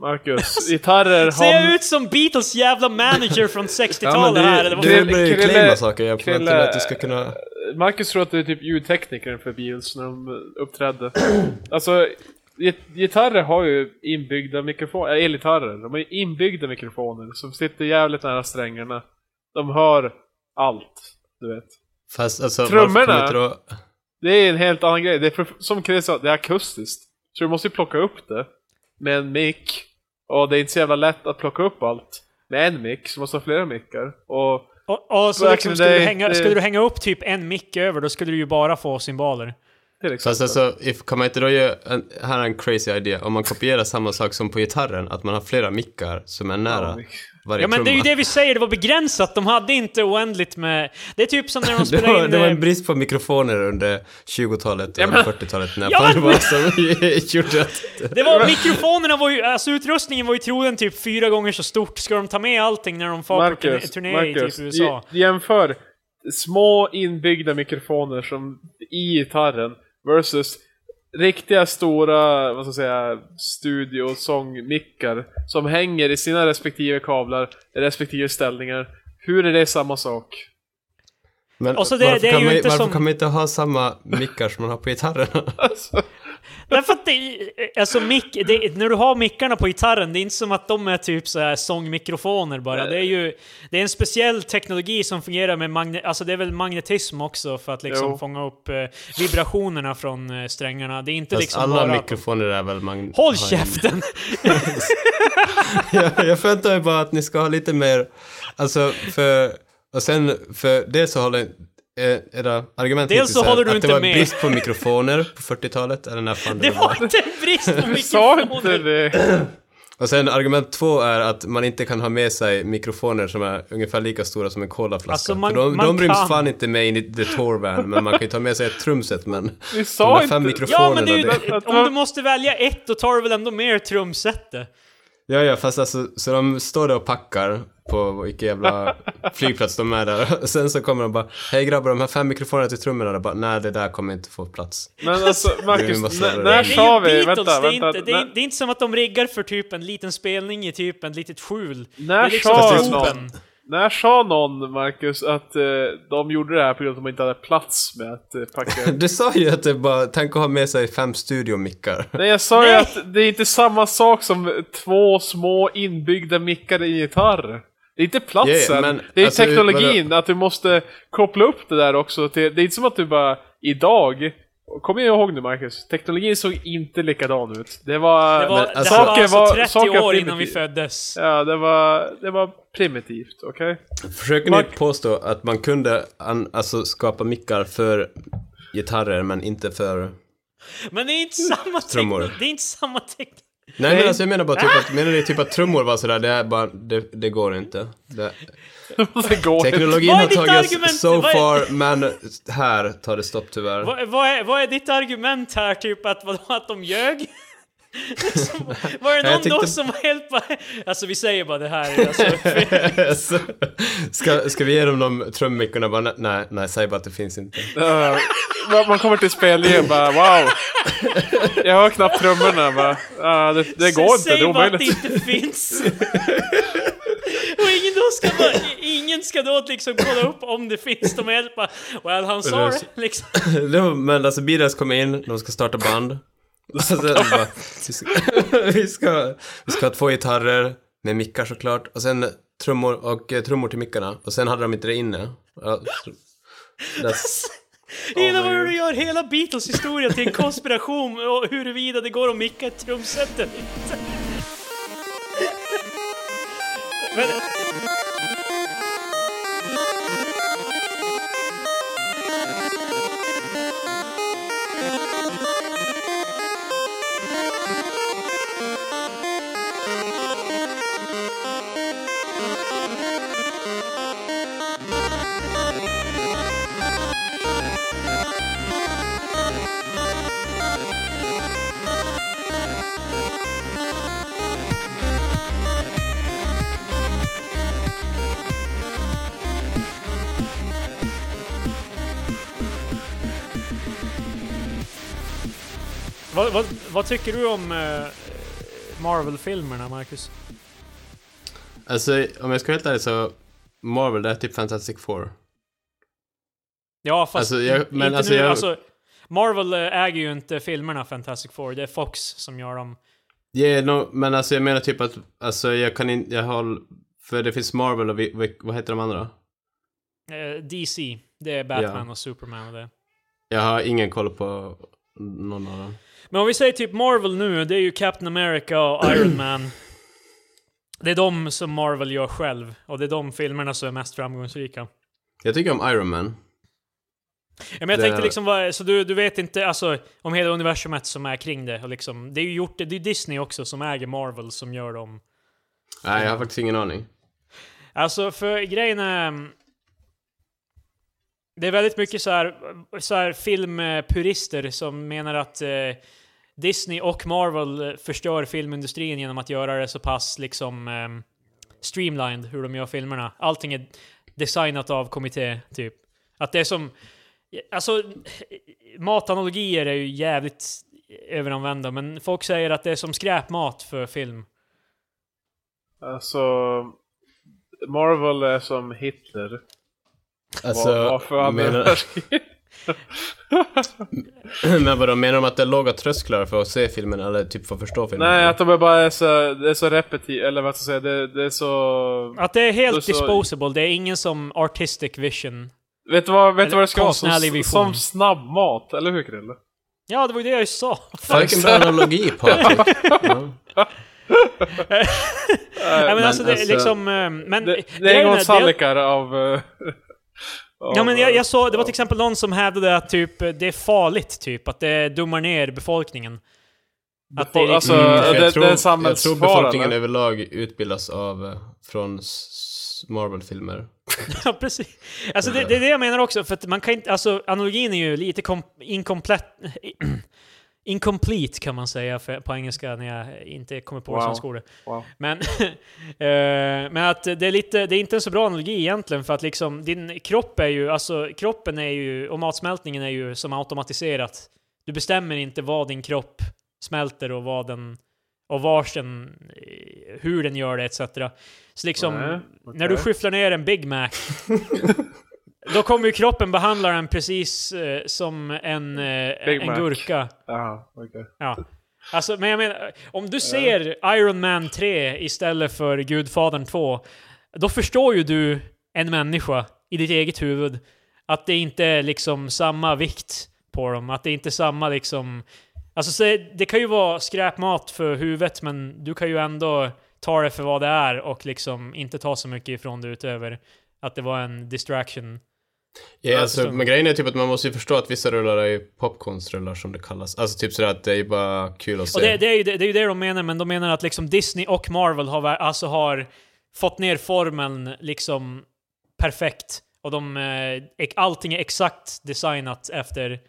Marcus, gitarrer Ser jag har... ut som Beatles jävla manager från ja, 60-talet men här eller vad du Krille- claima saker jag Krille- att du ska kunna... Marcus tror att det är typ ljudteknikern för Beatles när de uppträdde. Alltså, git- gitarrer har ju inbyggda mikrofoner, äh, elgitarrer, de har ju inbyggda mikrofoner som sitter jävligt nära strängarna. De hör allt, du vet. Fast alltså, Trummorna? Det är en helt annan grej. Det är för, som Chris sa, det är akustiskt. Så du måste ju plocka upp det med en mick. Och det är inte så jävla lätt att plocka upp allt med en mick, så du måste ha flera mickar. Och Och, och så liksom, skulle, du day, hänga, det- skulle du hänga upp typ en mick över, då skulle du ju bara få cymbaler. Till exempel. Fast alltså, if, kan man inte då göra, en, här är en crazy idé, om man kopierar samma sak som på gitarren, att man har flera mickar som är nära Ja, varje Ja men det är ju trumma. det vi säger, det var begränsat. De hade inte oändligt med... Det är typ som när de det, spelade var, in... det var en eh, brist på mikrofoner under 20-talet och Ja, men- 40-talet när Ja, det men- var som gjorde att... Det var, mikrofonerna var ju, alltså utrustningen var ju troligen typ fyra gånger så stort. Ska de ta med allting när de far på Marcus, turné i typ USA? j- jämför små inbyggda mikrofoner som i gitarren versus riktiga stora, vad ska jag säga, studiosångmickar som hänger i sina respektive kablar, i respektive ställningar. Hur är det samma sak? Men Och så det- varför, det är kan, ju man, inte varför som- kan man inte ha samma mickar som man har på gitarren? Alltså, Därför att det, alltså mick, det, när du har mickarna på gitarren, det är inte som att de är typ så här sångmikrofoner bara. Det är ju, det är en speciell teknologi som fungerar med magne, alltså det är väl magnetism också för att liksom Jo. fånga upp eh, vibrationerna från eh, strängarna. Det är inte Fast liksom alla bara... mikrofoner är väl magn... Håll har en- käften! jag, jag förväntar mig bara att ni ska ha lite mer, alltså för, och sen för det så håller eh, era argument Dels så håller du att inte det var med. brist på mikrofoner på 40-talet, eller när fan Det det var inte en brist på du sa inte mikrofoner! det. Och sen argument två är att man inte kan ha med sig mikrofoner som är ungefär lika stora som en colaflaska. Alltså, man- För de, man de ryms kan. fan inte med in i the tour van, men man kan ju ta med sig ett trumset men... Vi De sa där fem inte... mikrofonerna, Ja men det är ju, det... om du måste välja ett, då tar du väl ändå mer trumsetet? Ja, ja, fast alltså, så de står där och packar på vilken jävla flygplats de är där. Och sen så kommer de bara, hej grabbar, de här fem mikrofonerna till trummorna. Och bara, nej det där kommer inte få plats. Men alltså, Marcus, när, sa är vi... ju Beatles, Vänta, det, är vänta. inte, det, är, det är inte som att de riggar för typ en liten spelning i typ en litet skjul. När liksom sa någon, när sa någon, Marcus, att eh, de gjorde det här på grund av att de inte hade plats med att eh, packa? Du sa ju att det bara, tänk att ha med sig fem studiomickar. Nej, jag sa ju Nej. att det är inte samma sak som två små inbyggda mickar i en gitarr. Det är inte platsen, Ja, men, det är alltså, teknologin, att du måste koppla upp det där också till, det är inte som att du bara, idag, kom ihåg nu Marcus, teknologin såg inte likadan ut. Det var, Det, var, men, det alltså- här var alltså var- 30 saker år innan vi föddes. ja, det var, det var primitivt, okej? Försöker Mark- ni påstå att man kunde an, alltså, skapa mickar för gitarrer men inte för... Men det är inte samma teknik. Det är inte samma teknik. Nej, men alltså jag menar bara typ att, menar ni typ att trummor var sådär, det är bara, det, det går inte. Det, det går teknologin har tagit argument? so far, men här tar det stopp tyvärr. Vad, vad, är, vad är ditt argument här? Typ att, vadå, att de ljög? Liksom, var det någon då tyckte- som var helt bara... Alltså vi säger bara det här. Alltså, Så, ska, ska vi ge dem de trummickorna bara, nej, nej, säg bara att det finns inte. Ja, man- kommer till spelningen och bara wow. Jag hör knappt trummorna bara. Ja, det, det går inte, Säg det är bara att det omöjligt. inte finns. Och ingen, då ska bara, ingen ska då liksom kolla upp om det finns. De bara, well han sa det. Liksom. Då, men alltså Beatles kommer in, de ska starta band. Bara, vi, ska, vi, ska, vi ska ha två gitarrer med mickar såklart. Och sen trummor och eh, trummor till mickarna. Och sen hade de inte det inne. Ja, that's- Hela vad du gör hela Beatles historia till en konspiration och huruvida det går att micka ett trumset eller inte. Men, vad, vad, vad tycker du om eh, Marvel-filmerna, Marcus? Alltså, om jag ska vara helt ärlig så, Marvel, det är typ Fantastic Four. Ja, fast Alltså, jag- inte men alltså, nu. jag- Alltså, Marvel eh, äger ju inte filmerna Fantastic Four, det är Fox som gör dem. Yeah, no, men alltså jag menar typ att, alltså jag kan inte, jag har, för det finns Marvel och vi, vi, vad heter de andra? Eh, DC, det är Batman Ja. och Superman och det. Jag har ingen koll på någon av dem. Men om vi säger typ Marvel nu, det är ju Captain America och Iron Man. Det är de som Marvel gör själv, och det är de filmerna som är mest framgångsrika. Jag tycker om Iron Man. Ja, men jag Det- tänkte liksom, vad, så du, du vet inte alltså, om hela universumet som är kring det? Och liksom, det är ju gjort, det är Disney också som äger Marvel som gör dem. Nej, jag har faktiskt ingen aning. Alltså, för grejen är... Det är väldigt mycket så här, så här filmpurister som menar att eh, Disney och Marvel eh, förstör filmindustrin genom att göra det så pass liksom eh, streamlined hur de gör filmerna. Allting är designat av kommitté, typ. Att det är som... Alltså, matanalogier är ju jävligt överanvända, men folk säger att det är som skräpmat för film. Alltså, Marvel är som Hitler. Alltså, Var, varför hade menar, men vadå, menar de att det är låga trösklar för att se filmen eller typ för att förstå filmen? Nej, att de är bara är så, det är så repetitivt, eller vad ska jag säga, det, det är så... Att det är helt Då så- disposable, det är ingen som artistic vision. Vet du vad, vet du vad det ska vara? Som, som snabbmat, eller hur Krille? Ja, det var ju det jag sa. Vilken bra analogi Patrik! ja. Nej, men, alltså, det är alltså- liksom... eh, Men Det, det är är- engångshallikar av... Ja men jag, jag såg, det var till exempel någon som hävdade att typ, det är farligt typ, att det dummar ner befolkningen. Att det är Alltså, Mm, det, jag, tror, det är en jag tror befolkningen eller? överlag utbildas av eh, från Marvel-filmer. ja precis. Alltså det, det är det jag menar också, för att man kan inte, alltså analogin är ju lite kom, inkomplett, incomplete kan man säga för, på engelska när jag inte kommer på Wow. svenska ordet. Wow. Men, eh, men att det är lite, det är inte en så bra analogi egentligen för att liksom din kropp är ju, alltså kroppen är ju, och matsmältningen är ju som automatiserat. Du bestämmer inte vad din kropp smälter och vad den, och vars den, hur den gör det etc. Så liksom, Nej, när du skyfflar ner en Big Mac Då kommer ju kroppen behandla den precis eh, som en, eh, Big en Mac. gurka. Jaha, okej. Ja. Alltså, men jag menar, om du ser Iron Man 3 istället för Gudfadern 2, då förstår ju du en människa i ditt eget huvud att det inte är liksom samma vikt på dem, att det inte är samma liksom... Alltså, så det kan ju vara skräpmat för huvudet, men du kan ju ändå ta det för vad det är och liksom inte ta så mycket ifrån det utöver att det var en distraction. Ja, alltså, men grejen är typ att man måste ju förstå att vissa rullar är popcornsrullar som det kallas. Alltså typ sådär att det är bara kul att se. Och det, det, är ju, det, det är det de menar, men de menar att liksom Disney och Marvel har, alltså har fått ner formeln liksom perfekt. Och de, eh, allting är exakt designat efter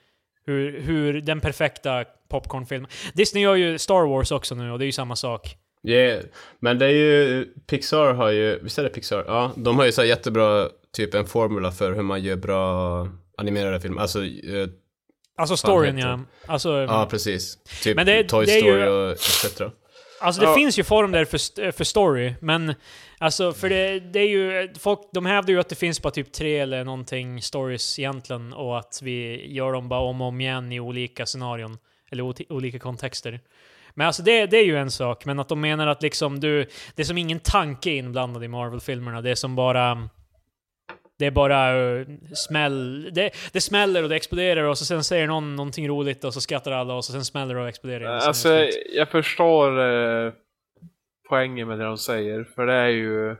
hur, hur den perfekta popcornfilmen. Disney gör ju Star Wars också nu och det är ju samma sak. Yeah. Men det är ju, Pixar har ju, visst är det Pixar? Ja, de har ju så jättebra, typ en formula för hur man gör bra animerade filmer. Alltså, eh, Alltså storyn ja. Alltså, ja precis. Typ Men det- Toy det är ju- Story och etc. Alltså det Ja. finns ju former för, st- för story, men alltså för det, det är ju, folk, de hävdar ju att det finns bara typ tre eller någonting stories egentligen och att vi gör dem bara om och om igen i olika scenarion, eller olika kontexter. Men alltså det, det är ju en sak, men att de menar att liksom du, det är som ingen tanke inblandad i Marvel-filmerna, det är som bara det är bara uh, smäll... Det, det smäller och det exploderar och så sen säger någon någonting roligt och så skrattar alla och så sen smäller det och exploderar. igen. Alltså, jag förstår eh, poängen med det de säger, för det är ju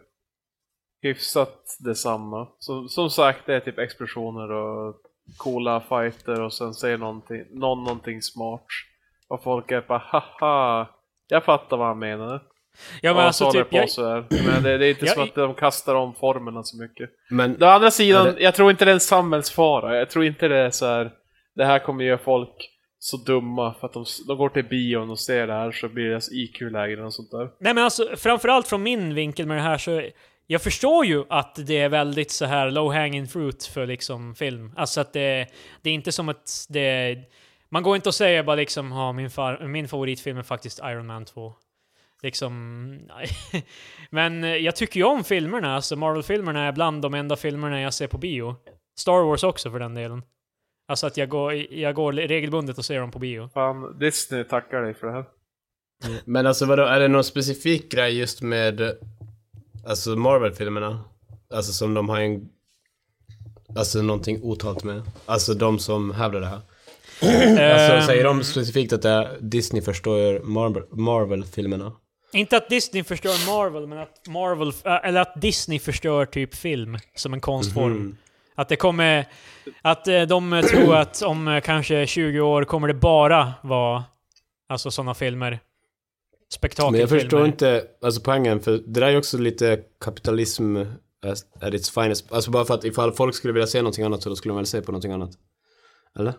hyfsat detsamma. Som, som sagt, det är typ explosioner och coola fighter och sen säger någonting, någon någonting smart. Och folk är bara haha, jag fattar vad han menade. Ja men och alltså typ... det på Jag. Men det, det är inte Jag- som att de kastar om formerna så mycket. Men, Å andra sidan, Ja, det- jag tror inte det är en samhällsfara. Jag tror inte det är så här. Det här kommer göra folk så dumma för att de, de går till bion och ser det här så blir deras IQ lägre och sånt där. Nej men alltså, framförallt från min vinkel med det här så... Jag förstår ju att det är väldigt så här low hanging fruit för liksom film. Alltså att det, det är inte som att det... Man går inte och säger bara liksom, ja min, far, min favoritfilm är faktiskt Iron Man 2. Liksom... nej. Men eh, jag tycker ju om filmerna, alltså Marvel-filmerna är bland de enda filmerna jag ser på bio. Star Wars också för den delen. Alltså att jag går, jag går regelbundet och ser dem på bio. Fan, Disney tackar dig för det här. men alltså vadå, är det någon specifik grej just med alltså Marvel-filmerna? Alltså som de har en Alltså någonting otalt med. Alltså de som hävdar det här. Alltså Ehm, säger de specifikt att det är Disney förstår Marvel- Marvel-filmerna? Inte att Disney förstör Marvel, men att Marvel, äh, eller att Disney förstör typ film som en konstform. Mhm. Att det kommer... Att eh, de tror att om eh, kanske 20 år kommer det bara vara alltså sådana filmer. Men Spektakelfilmer. jag förstår inte, alltså poängen, för det där är ju också lite kapitalism at its finest. Alltså bara för att ifall folk skulle vilja se någonting annat så då skulle de väl se på någonting annat. Eller?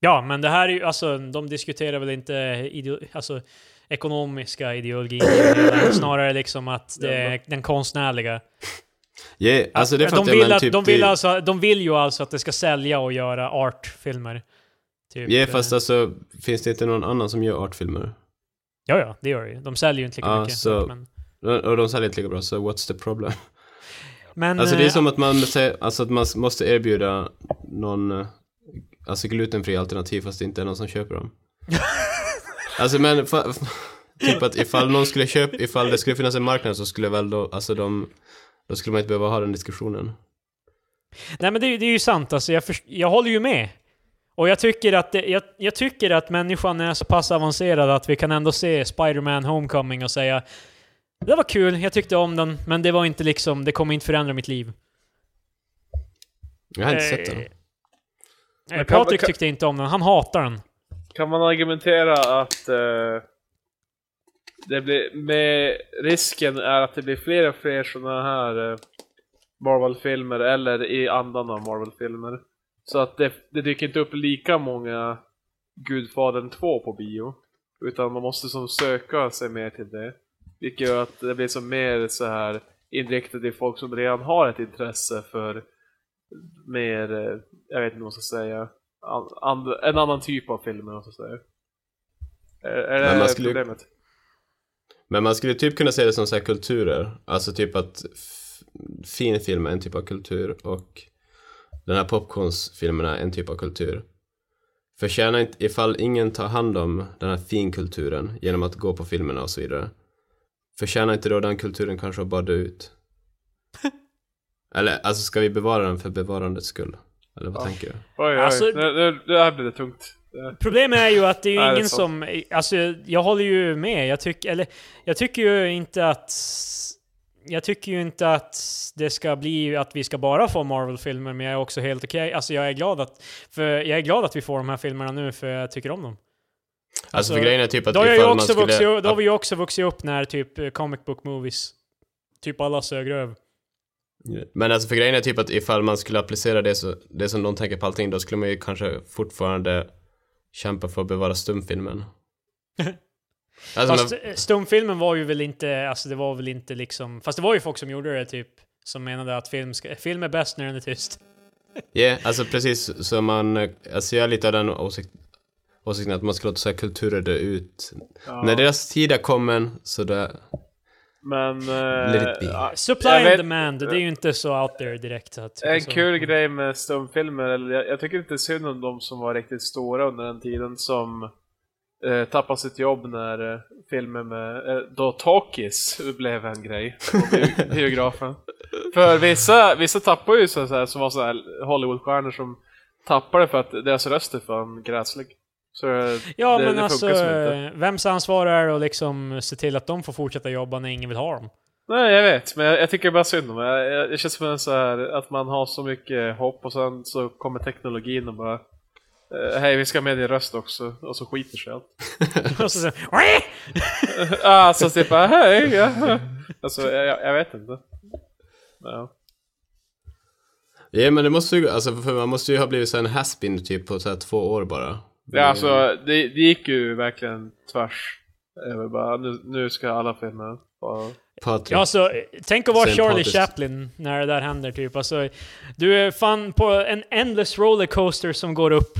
Ja, men det här är ju, alltså, de diskuterar väl inte alltså, ekonomiska ideologier, snarare liksom att det är den konstnärliga. Yeah, alltså det de, vill att, typ de, vill det- alltså, de vill ju alltså att det ska sälja och göra artfilmer. Typ, Ja, eh, fast alltså, finns det inte någon annan som gör artfilmer? Ja, ja, det gör det ju. De säljer ju inte lika Ja, mycket. så- Men, Och de säljer inte lika bra, så what's the problem? men Alltså det är eh, som att man, säger- alltså att man måste erbjuda någon, eh, alltså glutenfri alternativ fast det inte är någon som köper dem. alltså men, fa, typ att ifall någon skulle köpa, ifall det skulle finnas en marknad så skulle väl då, alltså de, då skulle man inte behöva ha den diskussionen. Nej men det, är ju- det är ju sant, alltså, jag, först- jag håller ju med. Och jag tycker, att det, jag, jag tycker att människan är så pass avancerad att vi kan ändå se Spider-Man Homecoming och säga Det var kul, jag tyckte om den, men det var inte liksom, det kommer inte förändra mitt liv. Jag har inte sett den. Eh, Patrik tyckte inte om den, han hatar den. Kan man argumentera att eh, det blir, med risken är att det blir fler och fler sådana här eh, Marvel-filmer eller i andan av Marvel-filmer. Så att det, det dyker inte upp lika många Gudfadern 2 på bio. Utan man måste som söka sig mer till det. Vilket gör att det blir som mer så här inriktat till folk som redan har ett intresse för mer, eh, jag vet inte vad man ska säga, an, en annan typ av filmer, man ska säga. Är, är Men det skulle- problemet? Men man skulle typ kunna se det som så här kulturer. Alltså typ att fin film är en typ av kultur och den här popcornsfilmen är en typ av kultur. Förtjänar inte, ifall ingen tar hand om den här finkulturen genom att gå på filmerna och så vidare. Förtjänar inte då den kulturen kanske att bara dö ut? Eller alltså ska vi bevara den för bevarandets skull? Eller vad Ja. tänker du? Oj, oj, Alltså- nu, nu, det här blir det tungt. Det- Problemet är ju att det är ju Nej, det är ingen sant. som... Alltså, jag håller ju med. Jag tycker, eller, jag tycker ju inte att... Jag tycker ju inte att det ska bli att vi ska bara få Marvel-filmer, men jag är också helt okej. Alltså jag är glad att... För jag är glad att vi får de här filmerna nu, för jag tycker om dem. Alltså, Alltså, för grejen är typ att Då jag man också skulle... vuxit, upp- då har vi ju också vuxit upp när typ eh, comic book movies, typ alla sög röv. Men alltså för grejen är typ att ifall man skulle applicera det, så, det som de tänker på allting, då skulle man ju kanske fortfarande kämpa för att bevara stumfilmen. Alltså, Fast men, eh, stumfilmen var ju väl inte, alltså det var väl inte liksom, fast det var ju folk som gjorde det typ, som menade att film, ska, film är bäst när den är tyst. yeah, alltså precis så man, alltså jag är lite av den åsikt, åsikten att man ska låta så här kulturer dö ut. Ja. När deras tid är kommen, så det, Men... Ja, Supply and vet- demand, det är ju inte så out there direkt. Så att, En så. kul grej med stumfilmer, eller jag, jag tycker inte synd om de som var riktigt stora under den tiden som eh, tappade sitt jobb när eh, filmen med, eh, då Talkies blev en grej på bio- biografen. För vissa, vissa tappar ju så här, som var så här Hollywoodstjärnor som tappade för att deras röst är fan gräslig. Så Ja, det, men det alltså, vems ansvar är det att liksom se till att de får fortsätta jobba när ingen vill ha dem? Nej, jag vet, men jag, jag tycker bara synd om det. Jag- jag- Det känns som en så här, att man har så mycket hopp och sen så kommer teknologin och bara eh, Hej, vi ska med din röst också, och så skiter sig allt. Och så, så, ah, så typ bara, hej, ja. Alltså, jag, jag vet inte. Ja. ja men det måste ju, alltså för man måste ju ha blivit så en haspin typ på så här två år bara. Ja, alltså, det, det gick ju verkligen tvärs. över bara, nu, nu ska alla filmer vara... Patrik. Ja, alltså, tänk att vara Sen Charlie Pontus. Chaplin när det där händer typ. Alltså, du är fan på en endless rollercoaster som går upp.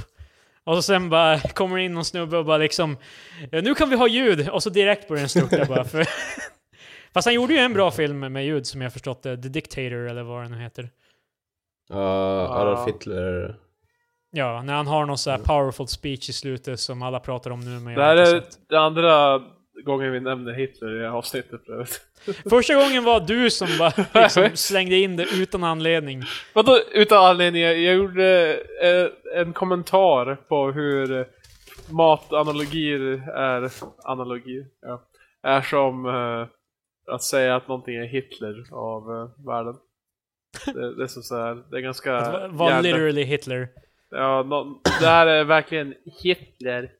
Och så sen bara kommer in någon snubbe och bara liksom "Ja, Nu kan vi ha ljud! Och så direkt börjar den störta bara. För Fast han gjorde ju en bra film med ljud som jag förstått det. The Dictator eller vad den heter. Ja, Adolf Hitler. Ja, när han har någon så här powerful speech i slutet som alla pratar om nu men Det här är den andra gången vi nämner Hitler i det här avsnittet för övrigt. Första gången var du som bara liksom slängde in det utan anledning. Vadå utan anledning? Jag gjorde eh, en kommentar på hur matanalogier är analogier. Ja. Är som eh, att säga att någonting är Hitler av eh, världen. Det, det är så, så här, det är ganska... Att vara hjärndött. literally Hitler. Ja, nå- det här är verkligen Hitler.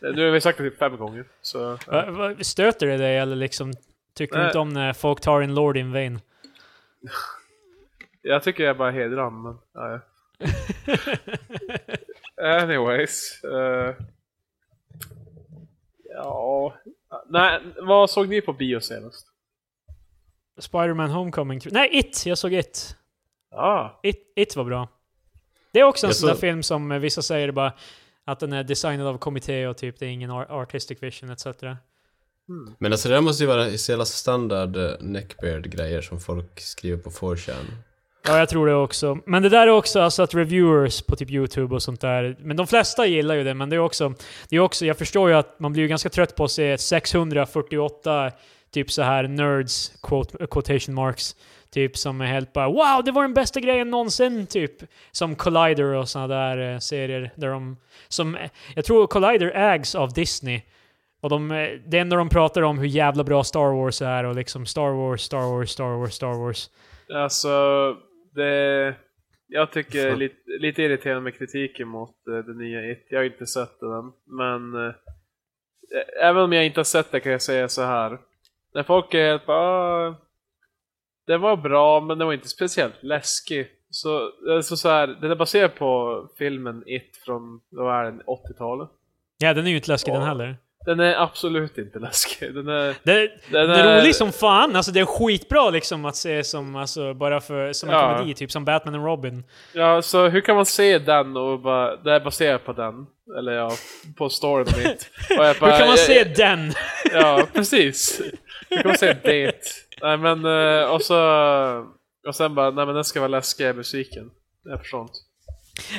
Nu har vi sagt det typ fem gånger, så... Ja. Stöter det dig eller liksom tycker du inte om när folk tar en Lord in vain? Jag tycker jag bara hedrar honom, men... Ja. Anyways. eh, ja... Nej, vad såg ni på bio senast? Spider-Man Homecoming. Nej, It! Jag såg It. Ja. It, It var bra. Det är också en sån där film som vissa säger bara att den är designad av kommitté och typ det är ingen ar- artistic vision etc. Men alltså det där måste ju vara så jävla standard eh, neckbeard-grejer som folk skriver på 4chan. Ja, jag tror det också. Men det där är också alltså att reviewers på typ YouTube och sånt där, men de flesta gillar ju det, men det är också, det är också, jag förstår ju att man blir ju ganska trött på att se 648 typ så här nerds, quote, quotation marks, typ som är helt bara Wow, det var den bästa grejen någonsin, typ. Som Collider och såna där eh, serier där de, som, eh, jag tror Collider ägs av Disney. Och de, eh, det enda de pratar om hur jävla bra Star Wars är och liksom Star Wars, Star Wars, Star Wars, Star Wars. Alltså, det... Jag tycker Fan. lite, lite irriterande med kritiken mot det nya It. Jag har inte sett den, men... eh, även om jag inte har sett det kan jag säga så här. När folk är helt bara... "Ah, Det var bra, men det var inte speciellt läskig. Så, alltså så här, den är baserad på filmen It från, vad är den, 80-talet. Ja, den är ju inte läskig den Ja. heller. Den är absolut inte läskig. Den är... Det, Den det är roligt som fan, alltså det är skitbra liksom att se som, alltså bara för, som en Ja. komedi, typ som Batman och Robin. Ja, så hur kan man se den och bara, det är baserat på den? Eller ja, på storyn. Och jag Hur kan man jag- se den? Ja, precis. Hur kan man se det? Nej men, eh, och så... Och sen bara, nej men den ska vara läskig, jag är besviken. Jag förstår inte.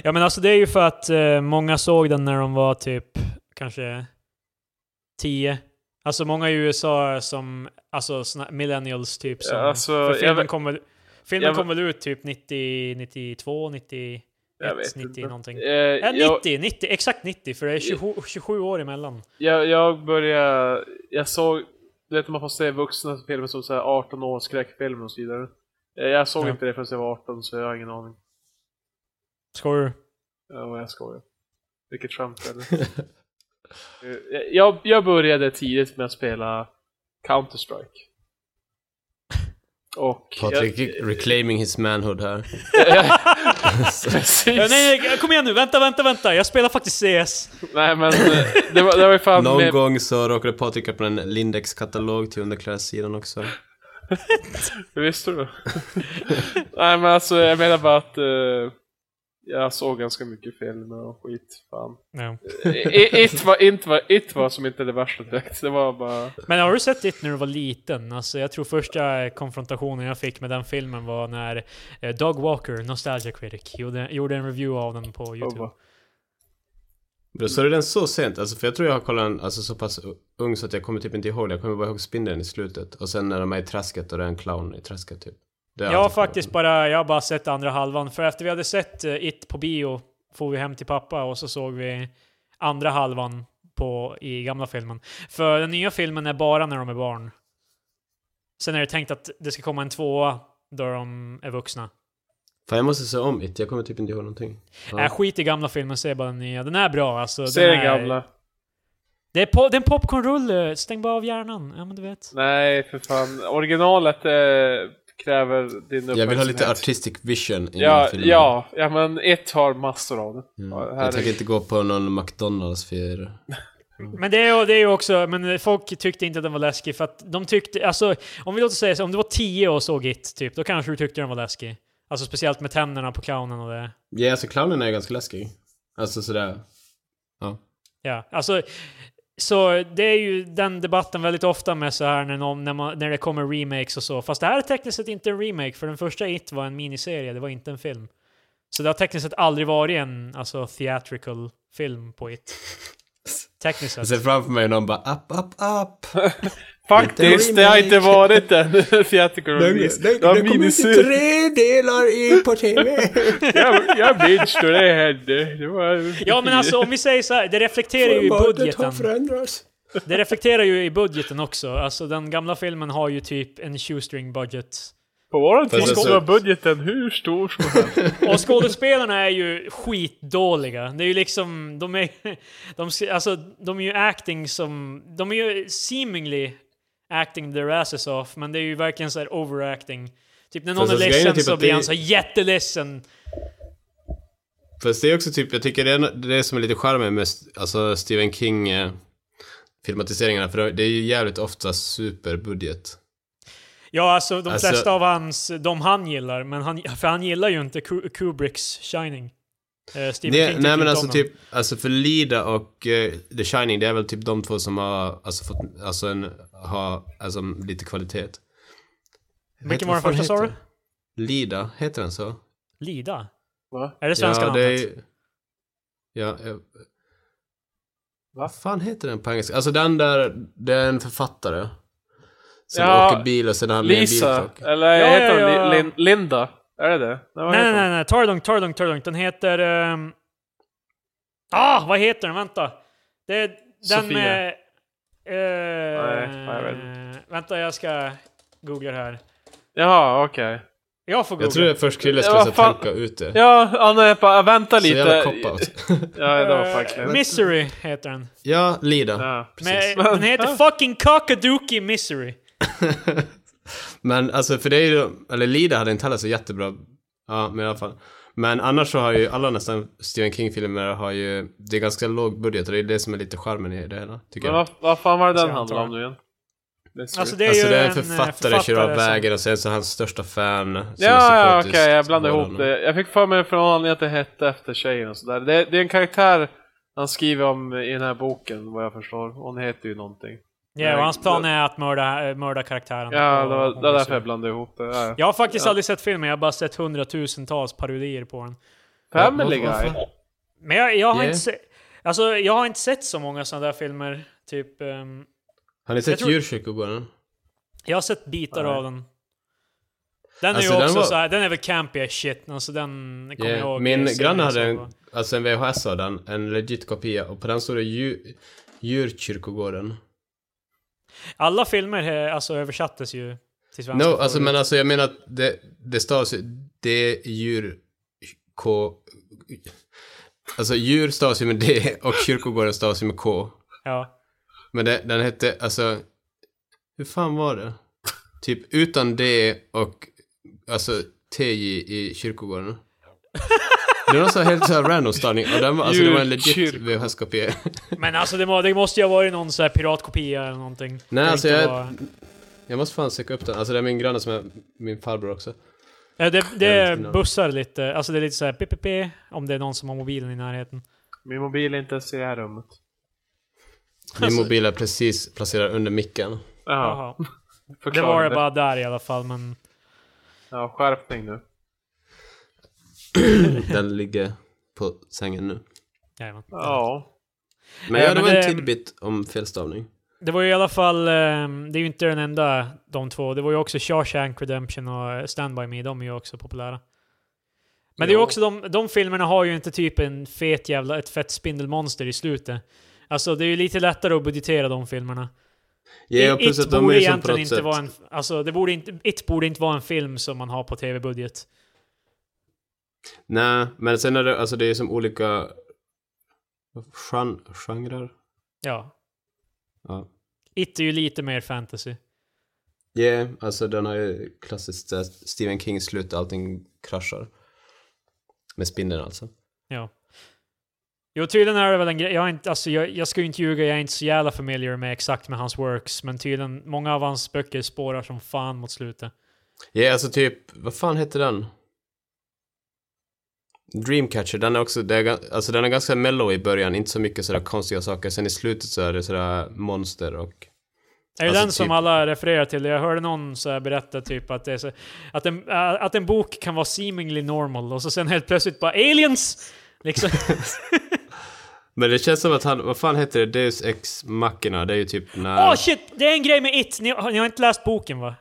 Ja men alltså det är ju för att eh, många såg den när de var typ kanske 10. Alltså många i USA som, alltså såna millennials typ som... Ja, alltså, för filmen kom väl, filmen jag- kom väl ut typ 90, 92, 91, Jag vet 90 inte. någonting. Eh, Ja, jag, 90, 90, exakt 90 för det är 27, 27 år emellan. jag, jag började, jag såg, du vet man får se vuxna filmer som så här 18 år skräckfilmer och så vidare. Eh, Jag såg Ja. inte det förrän jag var 18 så jag har ingen aning. Skojar du? Ja, jag skojar. Vilket skämt eller? Eh, jag, jag började tidigt med att spela Counter-Strike. Och... Patrik jag, reclaiming his manhood här. precis. Ja, nej, nej, kom igen nu, vänta, vänta, vänta. Jag spelar faktiskt CS. Nej men, eh, det var, det var ju fan Någon med, gång så råkade Patrik öppna en Lindex-katalog till underklädessidan också. Visste du? Nej men alltså jag menar bara att eh, jag såg ganska mycket filmer och skit. Fan. Ja. It var, inte var, it var som inte det värsta direkt. Det var bara... Men har du sett det när du var liten? Alltså, jag tror första konfrontationen jag fick med den filmen var när eh, Doug Walker, Nostalgia Critic, gjorde, gjorde en review av den på Oh, YouTube. bara, Bro, så är den så sent? Alltså för jag tror jag har kollat den alltså, så pass ung så att jag kommer typ inte ihåg det. Jag kommer bara ihåg spindeln i slutet. Och sen när de är i träsket och det är en clown i träsket typ. Det är Jag har faktiskt bara, jag har bara sett andra halvan. För efter vi hade sett eh, It på bio, får vi hem till pappa och så såg vi andra halvan på, i gamla filmen. För den nya filmen är bara när de är barn. Sen är det tänkt att det ska komma en tvåa då de är vuxna. Fan jag måste se om it, jag kommer typ inte ihåg någonting. Ja. Äh, skit i gamla filmen, se bara den nya. Den är bra alltså. Se den är, gamla. Det är, po- det är en popcornrulle, stäng bara av hjärnan. Ja men du vet. Nej för fan. Originalet eh, kräver din uppmärksamhet. Jag vill ha lite artistic vision i Ja, filmen. ja, ja men ett har massor av det. Mm. Jag tänker är- inte gå på någon McDonalds för... Men det är ju det är ju också, men folk tyckte inte att den var läskig för att de tyckte, alltså om vi låter säga så, om du var 10 och såg It typ, då kanske du tyckte den var läskig. Alltså speciellt med tänderna på clownen och det. Ja, alltså clownen är ganska läskig. Alltså sådär. Ja. Ja, alltså så det är ju den debatten väldigt ofta med så här när, någon, när, man, när det kommer remakes och så. Fast det här är tekniskt sett inte en remake, för den första It var en miniserie, det var inte en film. Så det har tekniskt sett aldrig varit en alltså, theatrical film på It. Tekniskt Jag sett. ser framför mig någon bara up, up, up. Faktiskt, Inte det har inte varit en theatrical release. Det var miniserie. tre delar i på TV. Jag, jag minns då det hände. Det var... Ja men alltså om vi säger så här, det reflekterar ju i budgeten. förändrats. Det reflekterar ju i budgeten också. Alltså den gamla filmen har ju typ en shoestring budget. På våran tid var budgeten hur stor som helst. Och skådespelarna är ju skitdåliga. Det är ju liksom, de är, de, alltså, de är ju acting som, de är ju seemingly acting their asses off, men det är ju verkligen så här overacting. Typ när någon Fast är alltså, ledsen typ så blir det- han så här jätteledsen. Fast det är också typ, jag tycker det är det som är lite charmigt med alltså Stephen King eh, filmatiseringarna, för det är ju jävligt ofta superbudget. Ja, alltså de Alltså- flesta av hans, de han gillar, men han, för han gillar ju inte Ku- Kubricks Shining. Eh, Stephen King Det, tycker nej men alltså typ, alltså för Lida och eh, The Shining, det är väl typ de två som har, alltså fått, alltså en, har, alltså lite kvalitet. Vilken var den första, sa den? Lida, heter den så? Lida? Va? Är det svenska ja, det namnet? är, ja, jag, Va? Vad fan heter den på engelska? Alltså den där, det är en författare. Som Ja, åker bil och sen har han med en Lisa, bilkrock. eller Ja, heter ja, ja. Lin- Linda? Är det det? Nej, heter nej, hon? nej, ta det lugnt, ta det lugnt, ta det lugnt. Den heter... ehm, Ah, vad heter den? Vänta. Det är den Sofia. med... eh, Nej, jag vet Vänta, jag ska googla det här. Jaha, okej. Jag får googla. Jag tror det först Krille Ja, skulle fan. tänka ut det. Ja, Anne, bara vänta Så jävla lite. cop-out. Ja, det var Eh, verkligen. Misery heter den. ja, Lida. Ja, Men, precis. den heter fucking Cockadookie Misery. Men alltså för det är ju, eller Lida hade inte heller så jättebra, ja men i alla fall. Men annars så har ju alla nästan Stephen King-filmer har ju, det är ganska låg budget och det är det som är lite charmen i det hela, tycker Men jag. vad, vad fan var det den handlade om nu igen? Alltså det är Alltså ju det är en eh, författare, kör av som- vägen och sen så hans största fan. Ja, ja okej, psykotisk, jag blandade ihop honom. det. Jag fick för mig från anledning att det hette efter tjejen och sådär. Det, det är en karaktär han skriver om i den här boken, vad jag förstår. Hon heter ju någonting. Ja, och hans plan är att mörda, äh, mörda karaktären. Ja, det var, det var därför jag blandade ihop det. Ja. Jag har faktiskt Ja. aldrig sett filmen, jag har bara sett hundratusentals parodier på den. Family Ja, Guy. Men jag, jag har Yeah. inte sett... Alltså, jag har inte sett så många sådana där filmer. Typ... ehm, Har ni Jag sett tror- Djurkyrkogården? jag har sett bitar Nej. av den. Den är Alltså, ju den också var- så här, den är väl campy as shit. Alltså den kommer jag Yeah. ihåg. Min granne hade en, alltså en VHS av den, en legit kopia, och på den stod det djur, Djurkyrkogården. Alla filmer eh, alltså, översattes ju till svenska. No, alltså men alltså jag menar att det, det stavas det djur, K, alltså djur stavas ju med D och kyrkogården stavas ju med K. Ja. Men det, den hette, alltså, hur fan var det? Typ utan D och, alltså TJ i kyrkogården. Det var så helt så här random stavning och den var, alltså det var en legit. VHS-kopia. Men alltså det, må, det måste ju ha varit någon så här piratkopia eller någonting. Nej, Det alltså jag, var- jag måste fan söka upp den. Alltså det är min granne som är min farbror också. Ja, det, det bussar lite. Alltså det är lite så här PPP om det är någon som har mobilen i närheten. Min mobil är inte ens i det här rummet. Min Alltså- mobil är precis placerad under micken. Jaha. Det var det bara där i alla fall, men... Ja, skärpning nu. Den ligger på sängen nu. Jajamän. Ja. Men ja, det var en tidbit om felstavning. Det var ju i alla fall, ehm, det är ju inte den enda de två. Det var ju också Shawshank Redemption och Stand By Me, de är ju också populära. Men det är också, de, de filmerna har ju inte typ en fet jävla, ett fett spindelmonster i slutet. Alltså det är ju lite lättare att budgetera de filmerna. Ja, plus It de borde egentligen inte sätt... vara en, alltså det borde inte, It borde inte vara en film som man har på tv-budget. Nej, men sen är det, alltså det är som olika... Gen genrer? Ja. Ja. It är ju lite mer fantasy. Ja, yeah, alltså den har ju klassiskt Stephen King slut, allting kraschar. Med spindeln alltså. Ja. Jo, tydligen är det väl en grej. Jag, inte, alltså, jag, jag ska ju inte ljuga, jag är inte så jävla familiar med exakt med hans works, men tydligen, många av hans böcker spårar som fan mot slutet. Ja, alltså typ, vad fan heter den? Dreamcatcher, den är också, det är, alltså den är ganska mellow i början, inte så mycket sådär konstiga saker. Sen i slutet så är det sådär monster och... Är det Alltså den som typ- alla refererar till? Jag hörde någon så berätta typ att, det är så, att, en, äh, att en bok kan vara seemingly normal och så sen helt plötsligt bara aliens! Liksom. Men det känns som att han, vad fan heter det? Deus Ex Machina, det är ju typ när... Åh oh, shit! Det är en grej med It! Ni, ni har inte läst boken va?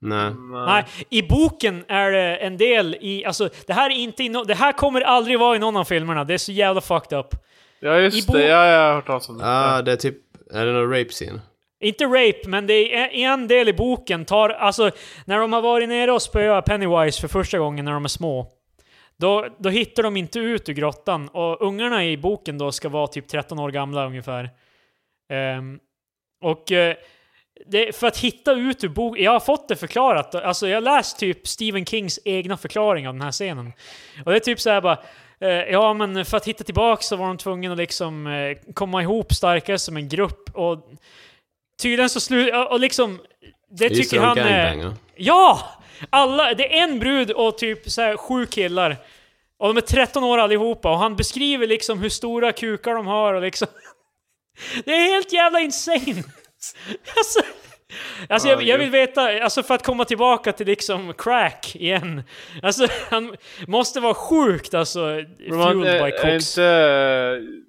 Nej. Nej, i boken är det en del i, alltså det här är inte i no, det här kommer aldrig vara i någon av filmerna, det är så jävla fucked up. Ja, just I det. Ja, jag har hört talas om det. Ah, det är typ, är det någon rape scene? Inte rape, men det är en del i boken tar, alltså när de har varit nere och spöat Pennywise för första gången när de är små. Då, då hittar de inte ut ur grottan och ungarna i boken då ska vara typ 13 år gamla ungefär. Ehm, och eh, det, för att hitta ut ur boken, jag har fått det förklarat, alltså jag har läst typ Stephen Kings egna förklaring av den här scenen. Och det är typ så här bara, eh, ja men för att hitta tillbaka så var de tvungna att liksom eh, komma ihop starkare som en grupp och tydligen så slut, och och liksom, det Just tycker han är... Ja! Alla, det är en brud och typ så här sju killar. Och de är 13 år allihopa och han beskriver liksom hur stora kukar de har och liksom... Det är helt jävla insane! Alltså, alltså jag, jag vill veta, alltså för att komma tillbaka till liksom crack igen. Alltså han måste vara sjukt alltså, man, fueled är, by är cox. inte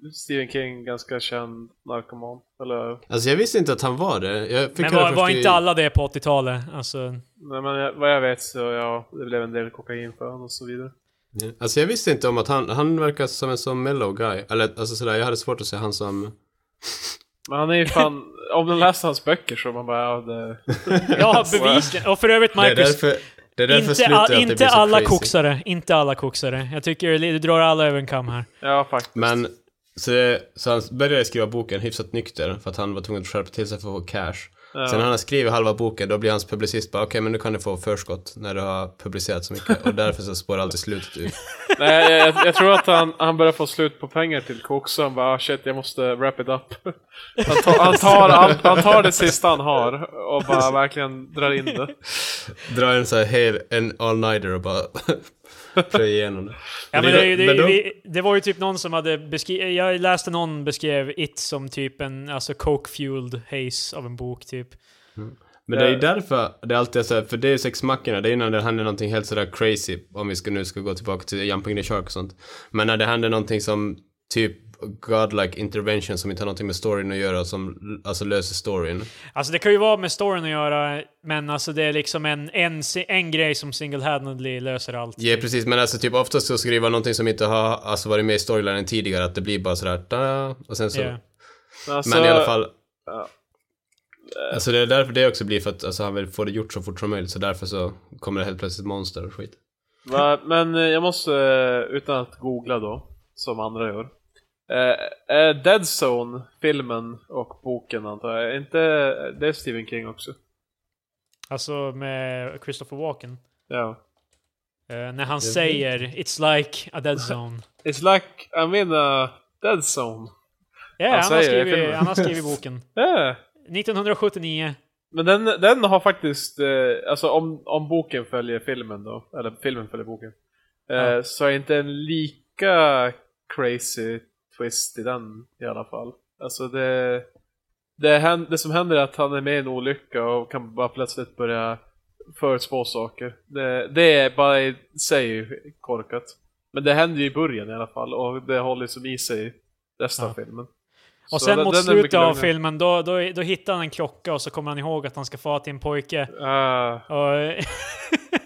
eh, Stephen King ganska känd narkoman? Eller? Alltså jag visste inte att han var det. Jag fick Men var, var i- inte alla det på 80-talet? Alltså, Nej men jag, vad jag vet så ja, det blev en del kokain för honom och så vidare. Ja. Alltså jag visste inte om att han, han verkar som en sån mellow guy. Eller alltså sådär, jag hade svårt att se han som... Men han är ju fan, om man läser hans böcker så man bara ja det... ja, bevisligen. Och för övrigt Det är Marcus, därför, det är därför inte, all, inte alla crazy. koksare. Inte alla koksare. Jag tycker du drar alla över en kam här. Ja faktiskt. Men, så, det, så han började skriva boken hyfsat nykter för att han var tvungen att skärpa till sig för att få cash. Ja. Sen när han har skrivit halva boken, då blir hans publicist bara okej men nu kan du få förskott när du har publicerat så mycket. Och därför så spårar alltid slutet ut. Nej, jag, jag, tror att han, han börjar få slut på pengar till koks och han bara ah, shit jag måste wrap it up. Han tar, han, tar, han, han tar det sista han har och bara verkligen drar in det. Drar en så här hel, en all-nighter och bara plöjer igenom det. Ja, men det- det, ju- men då- vi, det var ju typ någon som hade beskrivit... Jag läste någon beskrev It som typ en alltså coke-fueled haze av en bok typ. Men det är ju därför det alltid är så här, för det är sex mackorna, det är när det händer någonting helt sådär crazy, om vi ska, nu ska gå tillbaka till Jumping the Shark och sånt. Men när det händer någonting som typ godlike intervention som inte har någonting med storyn att göra, som alltså löser storyn. Alltså det kan ju vara med storyn att göra, men alltså det är liksom en, en, en grej som single-handedly löser allt. Ja precis, men alltså typ oftast så skriva någonting som inte har alltså, varit med i storylinen tidigare, att det blir bara sådär da, och sen så... Ja. Men, alltså, Men i alla fall... ja. Alltså det är därför det också blir för att alltså, han vill få det gjort så fort som möjligt, så därför så kommer det helt plötsligt monster och skit. Va, men eh, jag måste, eh, utan att googla då, som andra gör. Eh, är Dead Zone, filmen och boken antar jag, inte det är Stephen King också? Alltså med Christopher Walken. Ja. Eh, när han säger It's like a dead zone. It's like I'm in a Dead Zone. Ja, Han han, har det skrivit, han har skrivit boken. Ja. 1979. Men den, den har faktiskt, eh, alltså om, om boken följer filmen då, eller filmen följer boken, eh, Ja. så är inte en lika crazy twist i den i alla fall. Alltså det, det, det som händer är att han är med i en olycka och kan bara plötsligt börja förutspå saker. Det, det är bara i sig korkat. Men det händer ju i början i alla fall och det håller som i sig resten av Ja. filmen. Och Så sen den- mot slutet av filmen, då, då, då hittar han en klocka och så kommer han ihåg att han ska få till en pojke. Ah. Och,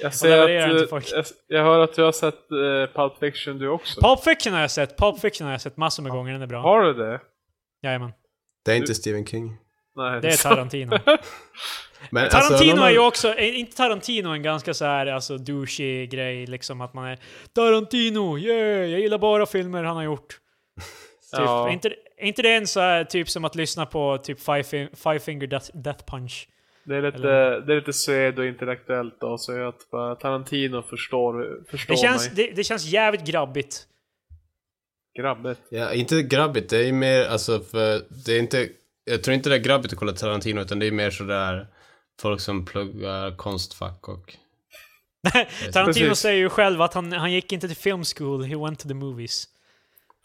Jag ser att, eh, jag, jag hör att du har sett uh, Pulp Fiction du också. Pulp Fiction har jag sett. Pulp Fiction har jag sett massor med gånger. Den är bra. Har du det? Jajamän. Det är inte Stephen King. Nej, Det är. Tarantino. Men alltså, Tarantino någon är ju också, är inte Tarantino en ganska så här alltså douchey grej liksom att man är Tarantino, yeah, jag gillar bara filmer han har gjort. Typ, Ja. är, inte, är inte det en så här typ som att lyssna på typ Five, five Finger Death, Death Punch? Det är lite, Eller- det är lite sved och intellektuellt då, så att bara Tarantino förstår, förstår Det känns, mig. det, det känns jävligt grabbigt. Grabbigt. Ja, inte grabbigt, det är mer alltså för det är inte, jag tror inte det är grabbigt att kolla Tarantino utan det är mer sådär folk som pluggar konstfack och... Tarantino Precis. säger ju själv att han, han gick inte till film school, he went to the movies.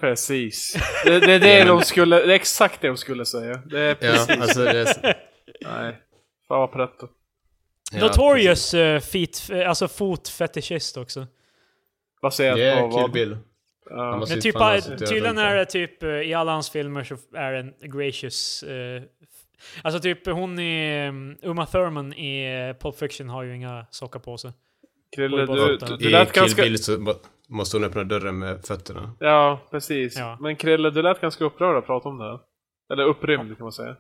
Precis. Det, det är det Ja, de skulle, det är exakt det de skulle säga. Det är Ja, precis. alltså det är... Nej. Vad pretto. Ja, Notorious uh, feet, eh, alltså fotfetischist också. Baserat Det på är Kill vad? Bill. Ja. Måste Men typ, tydligen är det typ, eh, i alla hans filmer så är det en gracious... f- alltså typ hon i um, Uma Thurman i Pulp Fiction har ju inga sockar på sig. Krille, På du, du, I du lät Kill ganska... Bill så må- måste hon öppna dörren med fötterna. Ja, precis. Ja. Men Krille, du lät ganska upprörd att prata om det här. Eller upprymd kan man säga.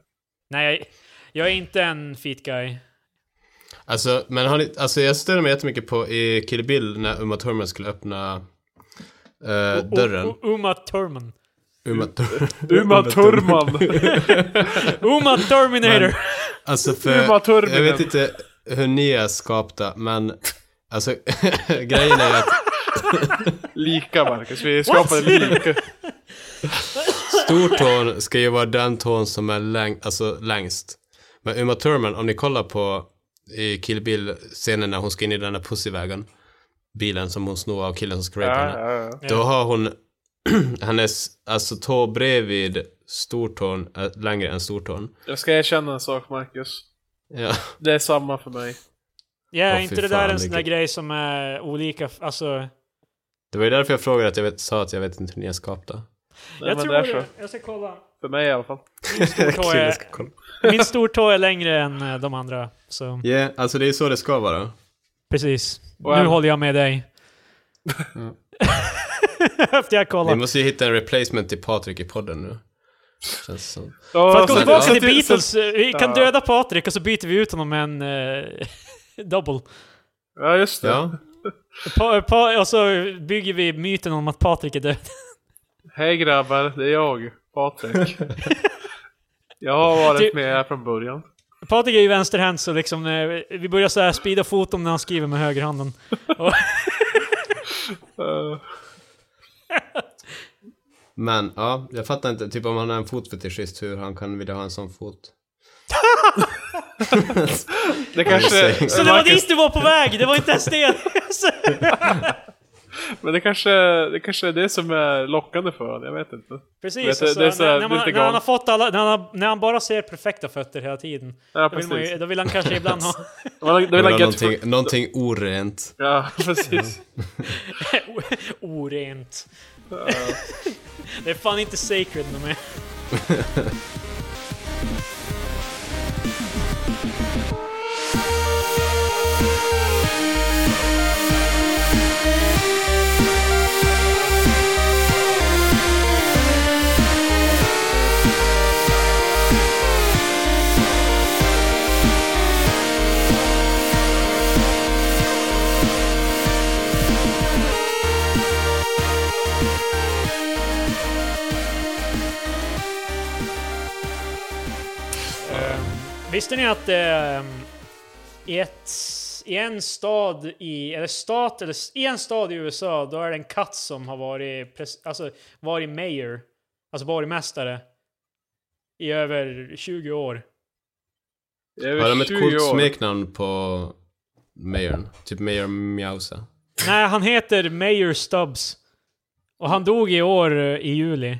Nej, jag är inte en feet guy. Alltså, men har ni, alltså jag störde mig jättemycket på i Kill Bill när Uma Thurman skulle öppna eh, dörren. O- O- Uma Thurman. Uma, Uma Thurman! Uma Terminator! Alltså för, Uma Thurminen. jag vet inte hur ni är skapta, men alltså grejen är att lika Marcus, vi skapade lika. stortån ska ju vara den tån som är läng, alltså längst. Men Uma Thurman, om ni kollar på i Kill Bill-scenen när hon ska in i den där pussyvägen, bilen som hon snor av killen som ska rape Ja, henne. ja, ja. Då har hon hennes, alltså tå bredvid stortån är längre än stortån. Jag ska erkänna en sak Marcus. Ja. Det är samma för mig. Ja, är Åh, inte det där en sån där grej som är olika, alltså... Det var ju därför jag frågade att jag vet, sa att jag vet inte hur ni är skapta. Nej, jag tror det är så. Jag ska kolla. För mig i alla fall. Stortå Kul, jag är, min stortå är längre än eh, de andra. Så Ja, alltså det är så det ska vara. precis. Och Nu håller jag med dig. Efter jag Vi kollat. måste ju hitta en replacement till Patrik i podden nu. Som. För att gå så- tillbaka så- till så- Beatles, eh, vi kan döda Patrik och så byter vi ut honom med en uh, double. Ja, just det. Ja. Pa, pa, och så bygger vi myten om att Patrik är död. Hej grabbar, det är jag, Patrik. jag har varit med här från början. Patrik är ju vänsterhänt så liksom, eh, vi börjar så här speeda foton när han skriver med högerhanden. Men ja, jag fattar inte. Typ om han är en fotfetischist, hur han kan vilja ha en sån fot. det kanske... så det var dit du var på väg, det var inte ens det! Men det kanske, det kanske är det som är lockande för honom, jag vet inte. Precis, Vet alltså, det när, när, man, lite när han galen. har fått alla, när han, har, när han bara ser perfekta fötter hela tiden. Ja, Då vill, man ju, då vill han kanske ibland ha Det vill, han någonting, någonting orent. Ja, precis. orent. Det är fan inte sacred de visste ni att ehm, i, ett, i en stad i, eller stat, eller i en stad i USA, då är det en katt som har varit, pres, alltså, varit mayor, alltså borgmästare, i över 20 år. Är Har de över ett 20 coolt smeknamn på Mayorn? Typ Mayor Mjausa. Nej, han heter Mayor Stubbs. Och han dog i år eh, i juli.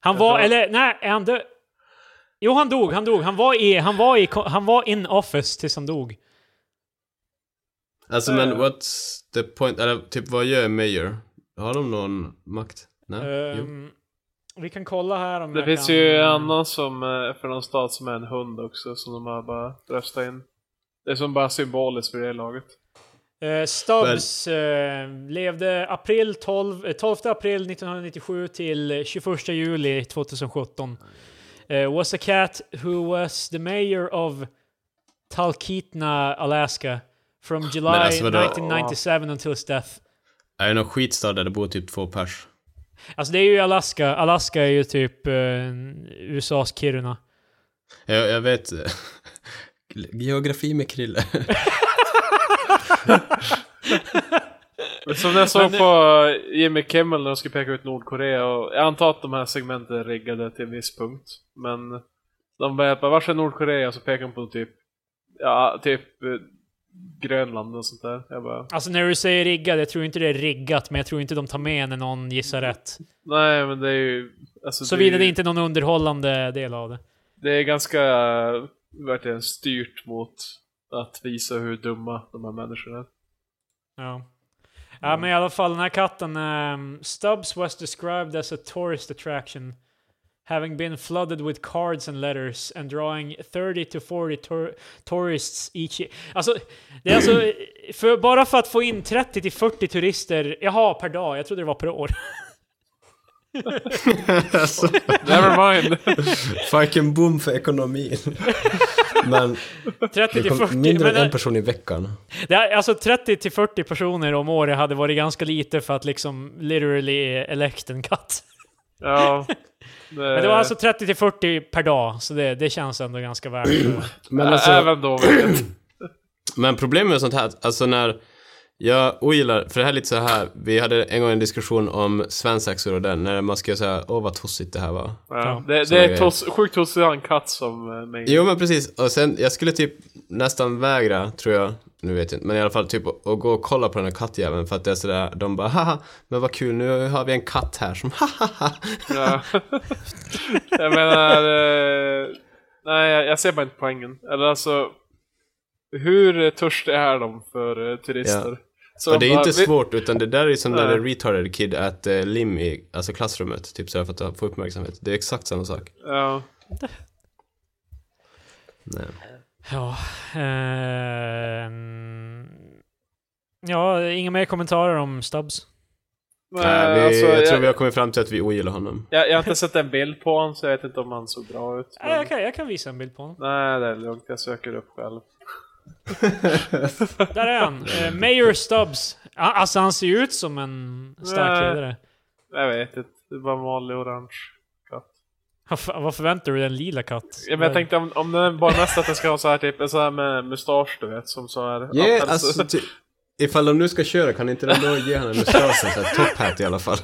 Han var, eller nej, är han död? Jo, han dog, han dog. Han var i, han var i, han var in office tills han dog. Alltså Eh. men what's the point? Eller typ vad gör Mayor? Har de någon makt? Nej? Ehm, vi kan kolla här om Det jag finns kan... ju en annan som, eh, för någon stad som är en hund också, som de har bara röstat in. Det är som bara symboliskt för det laget. Eh, Stubbs eh, levde april 12, eh, 12 april 1997 till 21 juli 2017. Eh, was a cat who was the mayor of Talkeetna, Alaska from July alltså vadå? 1997 until his death. Är det någon skitstad där det bor typ två pers? Alltså det är ju Alaska. Alaska är ju typ eh, USAs Kiruna. Jag, jag vet... Geografi med Krille. Som jag såg på Jimmy Kimmel när de skulle peka ut Nordkorea och jag antar att de här segmenten är riggade till en viss punkt. Men de bara, bara vars är Nordkorea? Så pekar de på typ, ja, typ eh, Grönland och sånt där. Jag bara, Alltså när du säger riggad, jag tror inte det är riggat, men jag tror inte de tar med när någon gissar rätt. nej men det är ju... Alltså, Såvida det, det är, inte är någon underhållande del av det. det är ganska verkligen styrt mot att visa hur dumma de här människorna är. Ja. Ja, men i alla fall den här katten, ehm, Stubbs was described as a tourist attraction. Having been flooded with cards and letters and drawing 30 to 40 tour tourists each year. Alltså, det är alltså, för, bara för att få in 30 till 40 turister, jaha, per dag, jag trodde det var per år. alltså, Never mind. fucking boom för ekonomin. Men 30 det till kom 40. mindre än en person i veckan. det är, alltså 30 till 40 personer om året hade varit ganska lite för att liksom literally elect en katt. Ja. Men det var alltså 30 till 40 per dag, så det, det känns ändå ganska värt det. Men, alltså, Även då, men problemet med sånt här, alltså när jag ogillar, för det här är lite så här, vi hade en gång en diskussion om svensexor och den, när man ska säga åh vad tossigt det här var. Ja. Det, det är grejer. tos, sjukt tossig att ha en katt som eh, mig. Jo men precis, och sen jag skulle typ nästan vägra, tror jag, nu vet jag inte, men i alla fall typ att gå och kolla på den här kattjäveln för att det är sådär, de bara haha, men vad kul, nu har vi en katt här som hahaha. Ja. jag menar... Eh, nej, jag, jag ser bara inte poängen. Eller alltså... Hur törstiga är de för eh, turister? Så Och det är bara, inte vi- svårt, utan det där är som när Nej. det retarded kid at uh, lim i alltså klassrummet, typ så här för att få uppmärksamhet. Det är exakt samma sak. Ja. Nej. Ja. Eh, ja, inga mer kommentarer om Stubbs. Nej, vi, alltså, jag tror jag, vi har kommit fram till att vi ogillar honom. jag, jag har inte sett en bild på honom så jag vet inte om han såg bra ut. Nej, Men... jag, kan, jag kan visa en bild på honom. Nej, det är lugnt. Jag söker upp själv. Där är han. Eh, Mayor Stubbs. Ah, Alltså han ser ju ut som en stark Nej. ledare. Jag vet inte. Det var en vanlig orange katt. Vad fan- Vad förväntar du dig? En lila katt? Ja, men jag tänkte om, om den bara mest att den ska ha så här typ en så här med mustasch du vet som så här. Ja, Ja, alltså, ty, ifall de nu ska köra, kan inte de då ge honom en mustasch och så top hat i alla fall?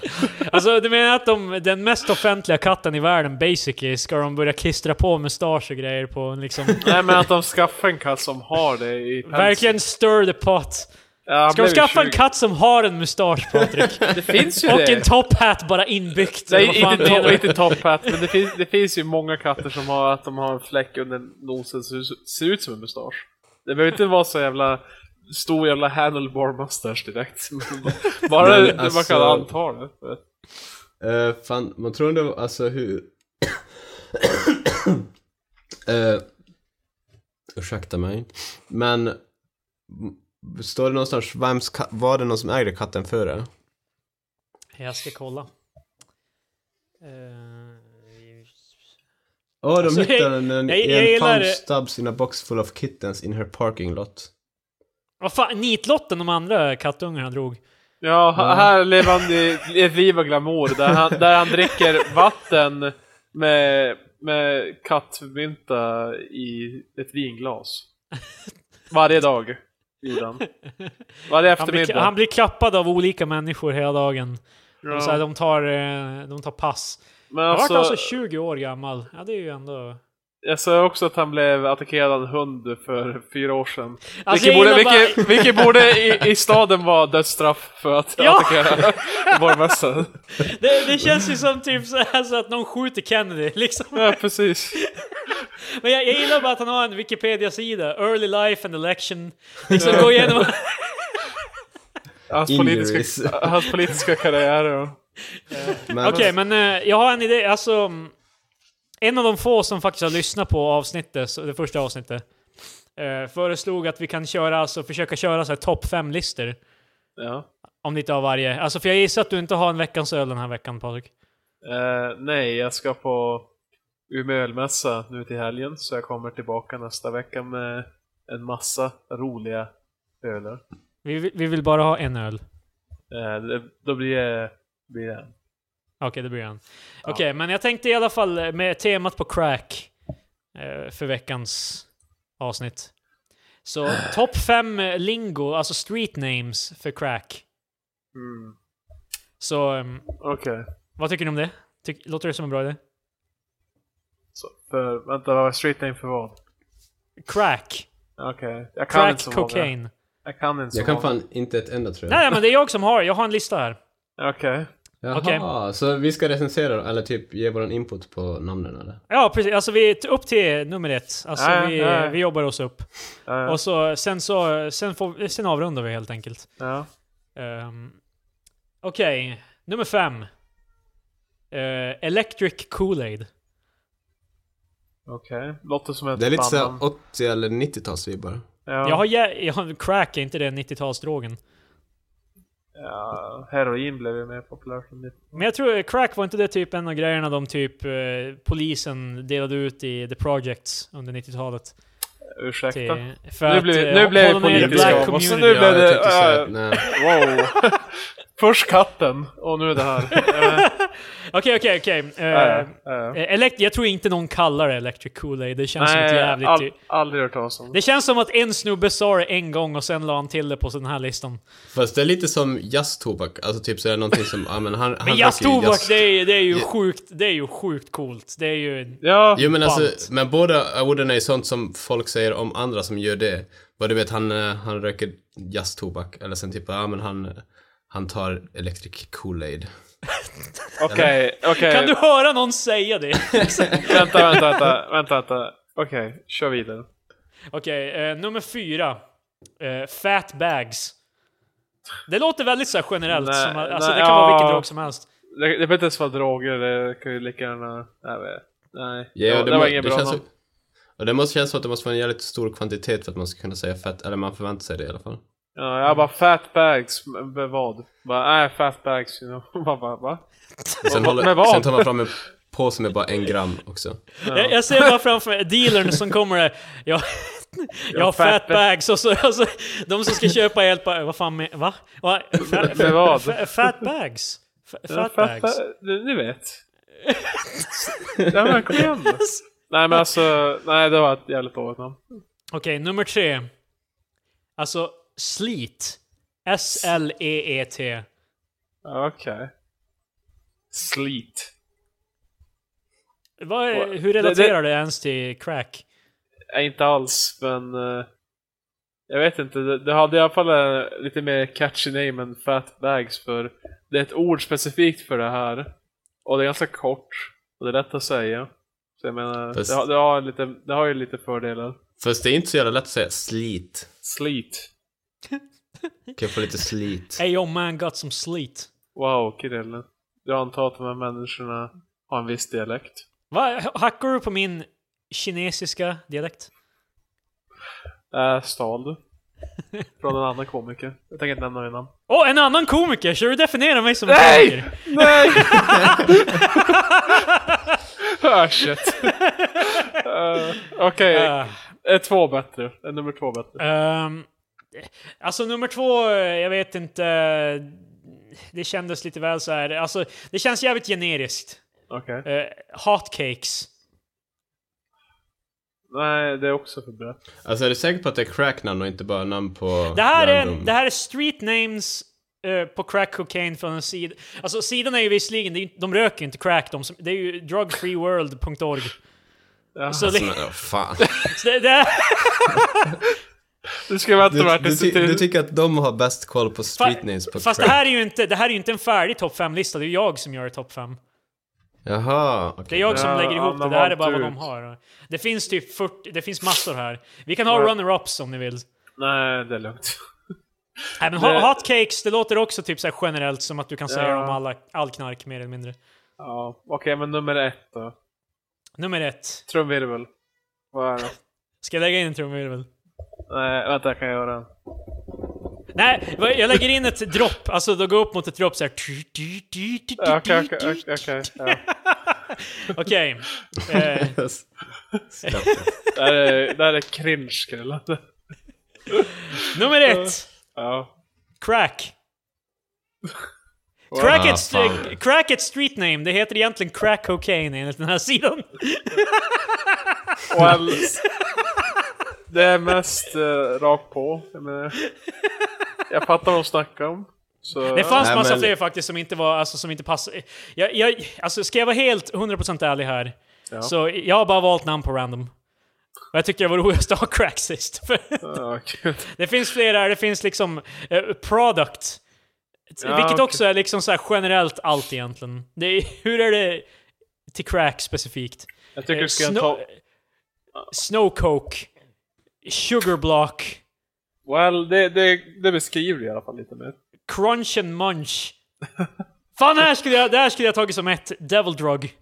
Alltså du menar att de, den mest offentliga katten i världen, basically, ska de börja klistra på mustasch och grejer på en liksom... Nej men att de skaffar en katt som har det i pälsen. verkligen stir the pot. Ja, Ska de skaffa en 20. katt som har en mustasch, Patrik? Det finns ju och det. en top hat bara inbyggt? Nej, inte, du? inte top hat, men det finns, det finns ju många katter som har att de har en fläck under nosen som ser ut som en mustasch. Det behöver inte vara så jävla stor jävla handlebar mustasch direkt. Bara Men, det- man alltså- kan anta det. Uh, fan, man tror ändå, alltså hur... uh, ursäkta mig. Men... Står det någonstans, vems var det någon som ägde katten före? Jag ska kolla. Eh, Åh, de Alltså, hittade den jag- i jag en gillar det. stubs in a box full of kittens in her parking lot. Vad fan, nitlotten de andra kattungarna drog. Ja, ha- här lever han i ett liv av glamour där han, där han dricker vatten med, med kattmynta i ett vinglas. Varje dag. gjorde han. Varje Han blir, eftermiddag. han blir klappad av olika människor hela dagen. Ja. Och så här, de, tar, eh, de tar pass. Men Han alltså, var alltså 20 år gammal. Ja, det är ju ändå... jag sa också att han blev attackerad av en hund för fyra år sedan. Alltså, vilket, borde, gillar vilket, vilket borde i, i staden vara dödsstraff för att Ja! attackera borgmästaren. Det, det känns ju som typ så, här, så att någon skjuter Kennedy, liksom. Ja, precis. Men jag, jag gillar bara att han har en Wikipedia-sida. Early life and election. Liksom gå igenom... Hans politiska, hans politiska karriär och... Okej, men eh, jag har en idé. Alltså... En av de få som faktiskt har lyssnat på avsnittet, det första avsnittet, eh, föreslog att vi kan köra, alltså försöka köra så här topp 5-listor. Ja. Om lite av varje. Alltså för jag gissar att du inte har en veckans öl den här veckan Patrik. Eh, nej, jag ska på Umeå ölmässa nu till helgen, så jag kommer tillbaka nästa vecka med en massa roliga öler. Vi, vi vill bara ha en öl. Eh, det, då blir det, blir det en. Okej, det blir en. Okej, men jag tänkte i alla fall eh, med temat på crack eh, för veckans avsnitt. Så topp 5 lingo, alltså street names för crack. Mm. Så ehm, Okej. vad tycker ni om det? Tyck, låter det som en bra idé? Så, för, vänta, vad var street name för vad? Crack. Okej, jag kan Crack inte så många. cocaine. Jag kan inte så jag kan fan inte ett enda tror jag. Nej, men det är jag som har. Jag har en lista här. Okej. Jaha, okej. så vi ska recensera eller typ ge våran input på namnen eller? Ja, precis. Alltså vi är upp till nummer ett. Alltså ja, vi, ja. vi jobbar oss upp. Ja, Och så, sen så, sen, får, sen avrundar vi helt enkelt. ja. Um, Okej, nummer fem. Eh, Electric Kool-Aid. Okej. Låter som ett Det är lite såhär bandnamn. 80 eller 90-talsvibbar. Ja. Jag har, jag har crack, är inte det 90-talsdrogen? Ja, heroin blev ju mer populärt än det. Men jag tror, crack var inte det typ en av grejerna de typ eh, polisen delade ut i The Projects under 90-talet? Ursäkta. Till, för Nu att blev, eh, nu blev det politiskt black av oss. Så community. nu blev jag det... tänkte säga, äh, wow. Först katten, och nu det här. Eh, Okej, okej, okej. Eh, eh, Jag tror inte någon kallar det Electric Kool-Aid. Det känns som ett Nej, jävligt... all, aldrig hört talas om. Det känns som att en snubbe sa det en gång och sen la han till det på den här listan. Fast det är lite som jazztobak, alltså typ så är det någonting som, ja men han... han Men jazztobak, jazz- det är, det är ju sjukt, det är ju sjukt coolt. Det är ju... Ja, Jo men alltså, men båda orden är ju sånt som folk säger om andra som gör det. Vad du vet, han, han röker jazztobak, eller sen typ, ja men han, han tar electric Kool-Aid. okej, okej. Kan du höra någon säga det? Vänta, vänta, vänta, vänta, vänta. Okej, kör vidare. Okej, eh, nummer fyra. Eh, fat bags. Det låter väldigt så här generellt. Nej, som, alltså, nej, det kan vara ja. vilken drog som helst. Det, det behöver inte ens vara droger, det kan ju lika gärna... Vet. Nej, Ja, det, det, det var må- inget bra känns. Och det måste kännas som att det måste vara en jävligt stor kvantitet för att man ska kunna säga fett, eller man förväntar sig det i alla fall. Ja, jag bara fat bags, med vad? Bara, nej, fat bags, you know. Bara, bara, va? Sen, Med håller, vad? sen tar man fram en påse med bara en gram också. Jag, jag ser bara framför mig dealern som kommer där. Jag, jag har fat fat ba- bags och så, och så de som ska köpa hjälp, bara, vad fan med, va? va? Fa, Med vad? fa- Fat bags? Fa- Ja, Fat fat bags? ba- du, ni vet. ja men kom igen. Nej men alltså, nej det var ett jävligt dåligt namn. Okej, nummer tre. Alltså, Sleet. S-L-E-E-T. Okej. Sleet. Vad är- Hur det- relaterar det, ens till crack? Inte alls, men... eh, jag vet inte, det, det hade i alla fall eh, lite mer catchy name än Fat Bags för det är ett ord specifikt för det här. Och det är ganska kort, och det är lätt att säga. Så jag menar, Fast- det, har, det, har lite, det har ju lite fördelar. Fast det är inte så jävla lätt att säga slit. Sleet. Kan jag få lite slit? Hey yo man got some sleet. Wow, Krille. Jag antar att de här människorna har en viss dialekt. Va? Hackar du på min kinesiska dialekt? Äh, stal du? Från en annan komiker. Jag tänker inte nämna min namn. Åh, en annan komiker! Så du definierar mig som en Nej! komiker? Nej! ah, shit. uh, Okej, Uh, är två bättre. Nummer två bättre? ehm, alltså nummer två, eh, jag vet inte. Det kändes lite väl så här. Alltså, det känns jävligt generiskt. Okej. Uh, hotcakes. Nej, det är också för brett. Alltså är du säker på att det är cracknamn och inte bara namn på Det här, är, random? det här är street names eh, på crack cocaine från en sida. Alltså sidan är ju visserligen, är, de röker inte crack, de, det är ju drugfreeworld.org. Ja. Så Alltså, det, men, oh, fan. så det, det är, Du ska vänta Du, du, ty, du tycker att de har bäst koll på street Fa- names på Fast det här är ju inte, det här är ju inte en färdig topp 5-lista, det är ju jag som gör topp 5. Jaha, Det är jag som Ja, lägger ihop han det, det här är bara vad de har. Det finns typ 40, det finns massor här. Vi kan ha Ja. runner-ups om ni vill. Nej, det är lugnt. Nej men Det- ho- hotcakes, det låter också typ så här generellt som att du kan säga Ja. om alla, all knark mer eller mindre. Ja, okej, men nummer ett då. Nummer ett. Trumvirvel. Vad är det? Ska jag lägga in en trumvirvel? Nej, vänta, jag kan göra den. Nej, jag lägger in ett dropp, alltså då går upp mot ett dropp såhär. Okej, okej, okej, okej. Eh, det. Här är, cringe, Krille. nummer ett. Ja. Crack. Crack, Ah, ett, fan. crack ett street name, det heter egentligen crack cocaine enligt den här sidan. Well, det är mest uh, rakt på. Jag, menar, jag fattar vad de snackar om. Så, Det fanns Nej, massa men- fler faktiskt som inte var, alltså som inte passade. Jag, jag, alltså ska jag vara helt 100% ärlig här, Ja. så jag har bara valt namn på random. Och jag tyckte det var roligast att ha crack sist. Gud. det finns fler här, det finns liksom eh, product. Ja, vilket okej. också är liksom så här generellt allt egentligen. Det är, hur är det till crack specifikt? Jag tycker Eh, du ska snow, ta... Snowcoke. Sugarblock. Well, det, det, det beskriver det i alla fall lite mer. Crunch and munch. Fan, det här skulle jag, det här skulle jag tagit som ett devil drug.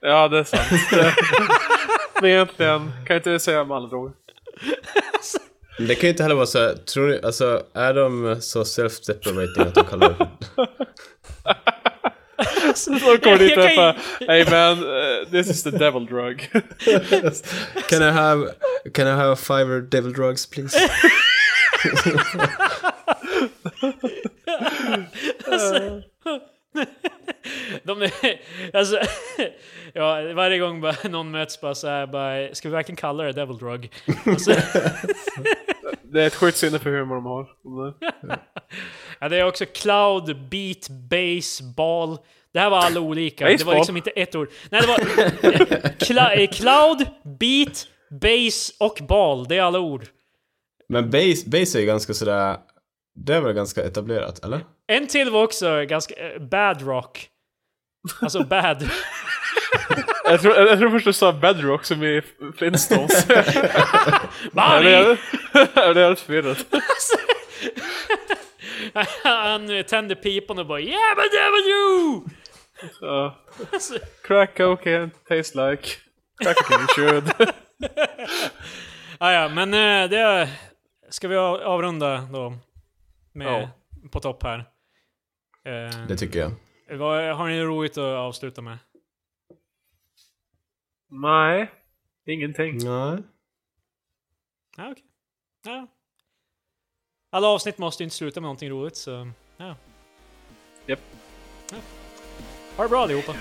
Ja, det är sant. Men egentligen, kan jag inte säga med alla droger. Men det kan ju inte heller vara så, tror ni, alltså är de så self-deprecating att de kallar det Så kommer dit och bara Hey man, uh, this is the devil drug. Can I have, can I have a fiver devil drugs please? De är, alltså, ja, varje gång bara, någon möts bara så här, bara, ska vi verkligen kalla det Devil Drug? Alltså, Det är ett sjukt sinne för humor de har. ja, det är också Cloud, Beat, Bass, Ball. Det här var alla olika. Det var liksom inte ett ord. Nej, det var Cla- eh, Cloud, Beat, Bass och Ball. Det är alla ord. Men base, base är ju ganska sådär, det är väl ganska etablerat, eller? En till var också ganska... eh, bad Rock. Alltså bad. Jag tror, jag tror först du sa bedrock som i Flintstones. blev jag blev helt förvirrad. Han eh, tänder pipan och bara Yeah but devil you! Alltså, Crack cocaine tastes like crack cocaine should. ah, ja, men eh, det... Ska vi av- avrunda då? Med, Ja. På topp här. Eh, Det tycker jag. vad, har ni roligt att avsluta med? Nej, ingenting. Nej. Ja, okej. Ja. Alla avsnitt måste ju inte sluta med någonting roligt, så... Ja. Japp. Ja. Ha det bra allihopa.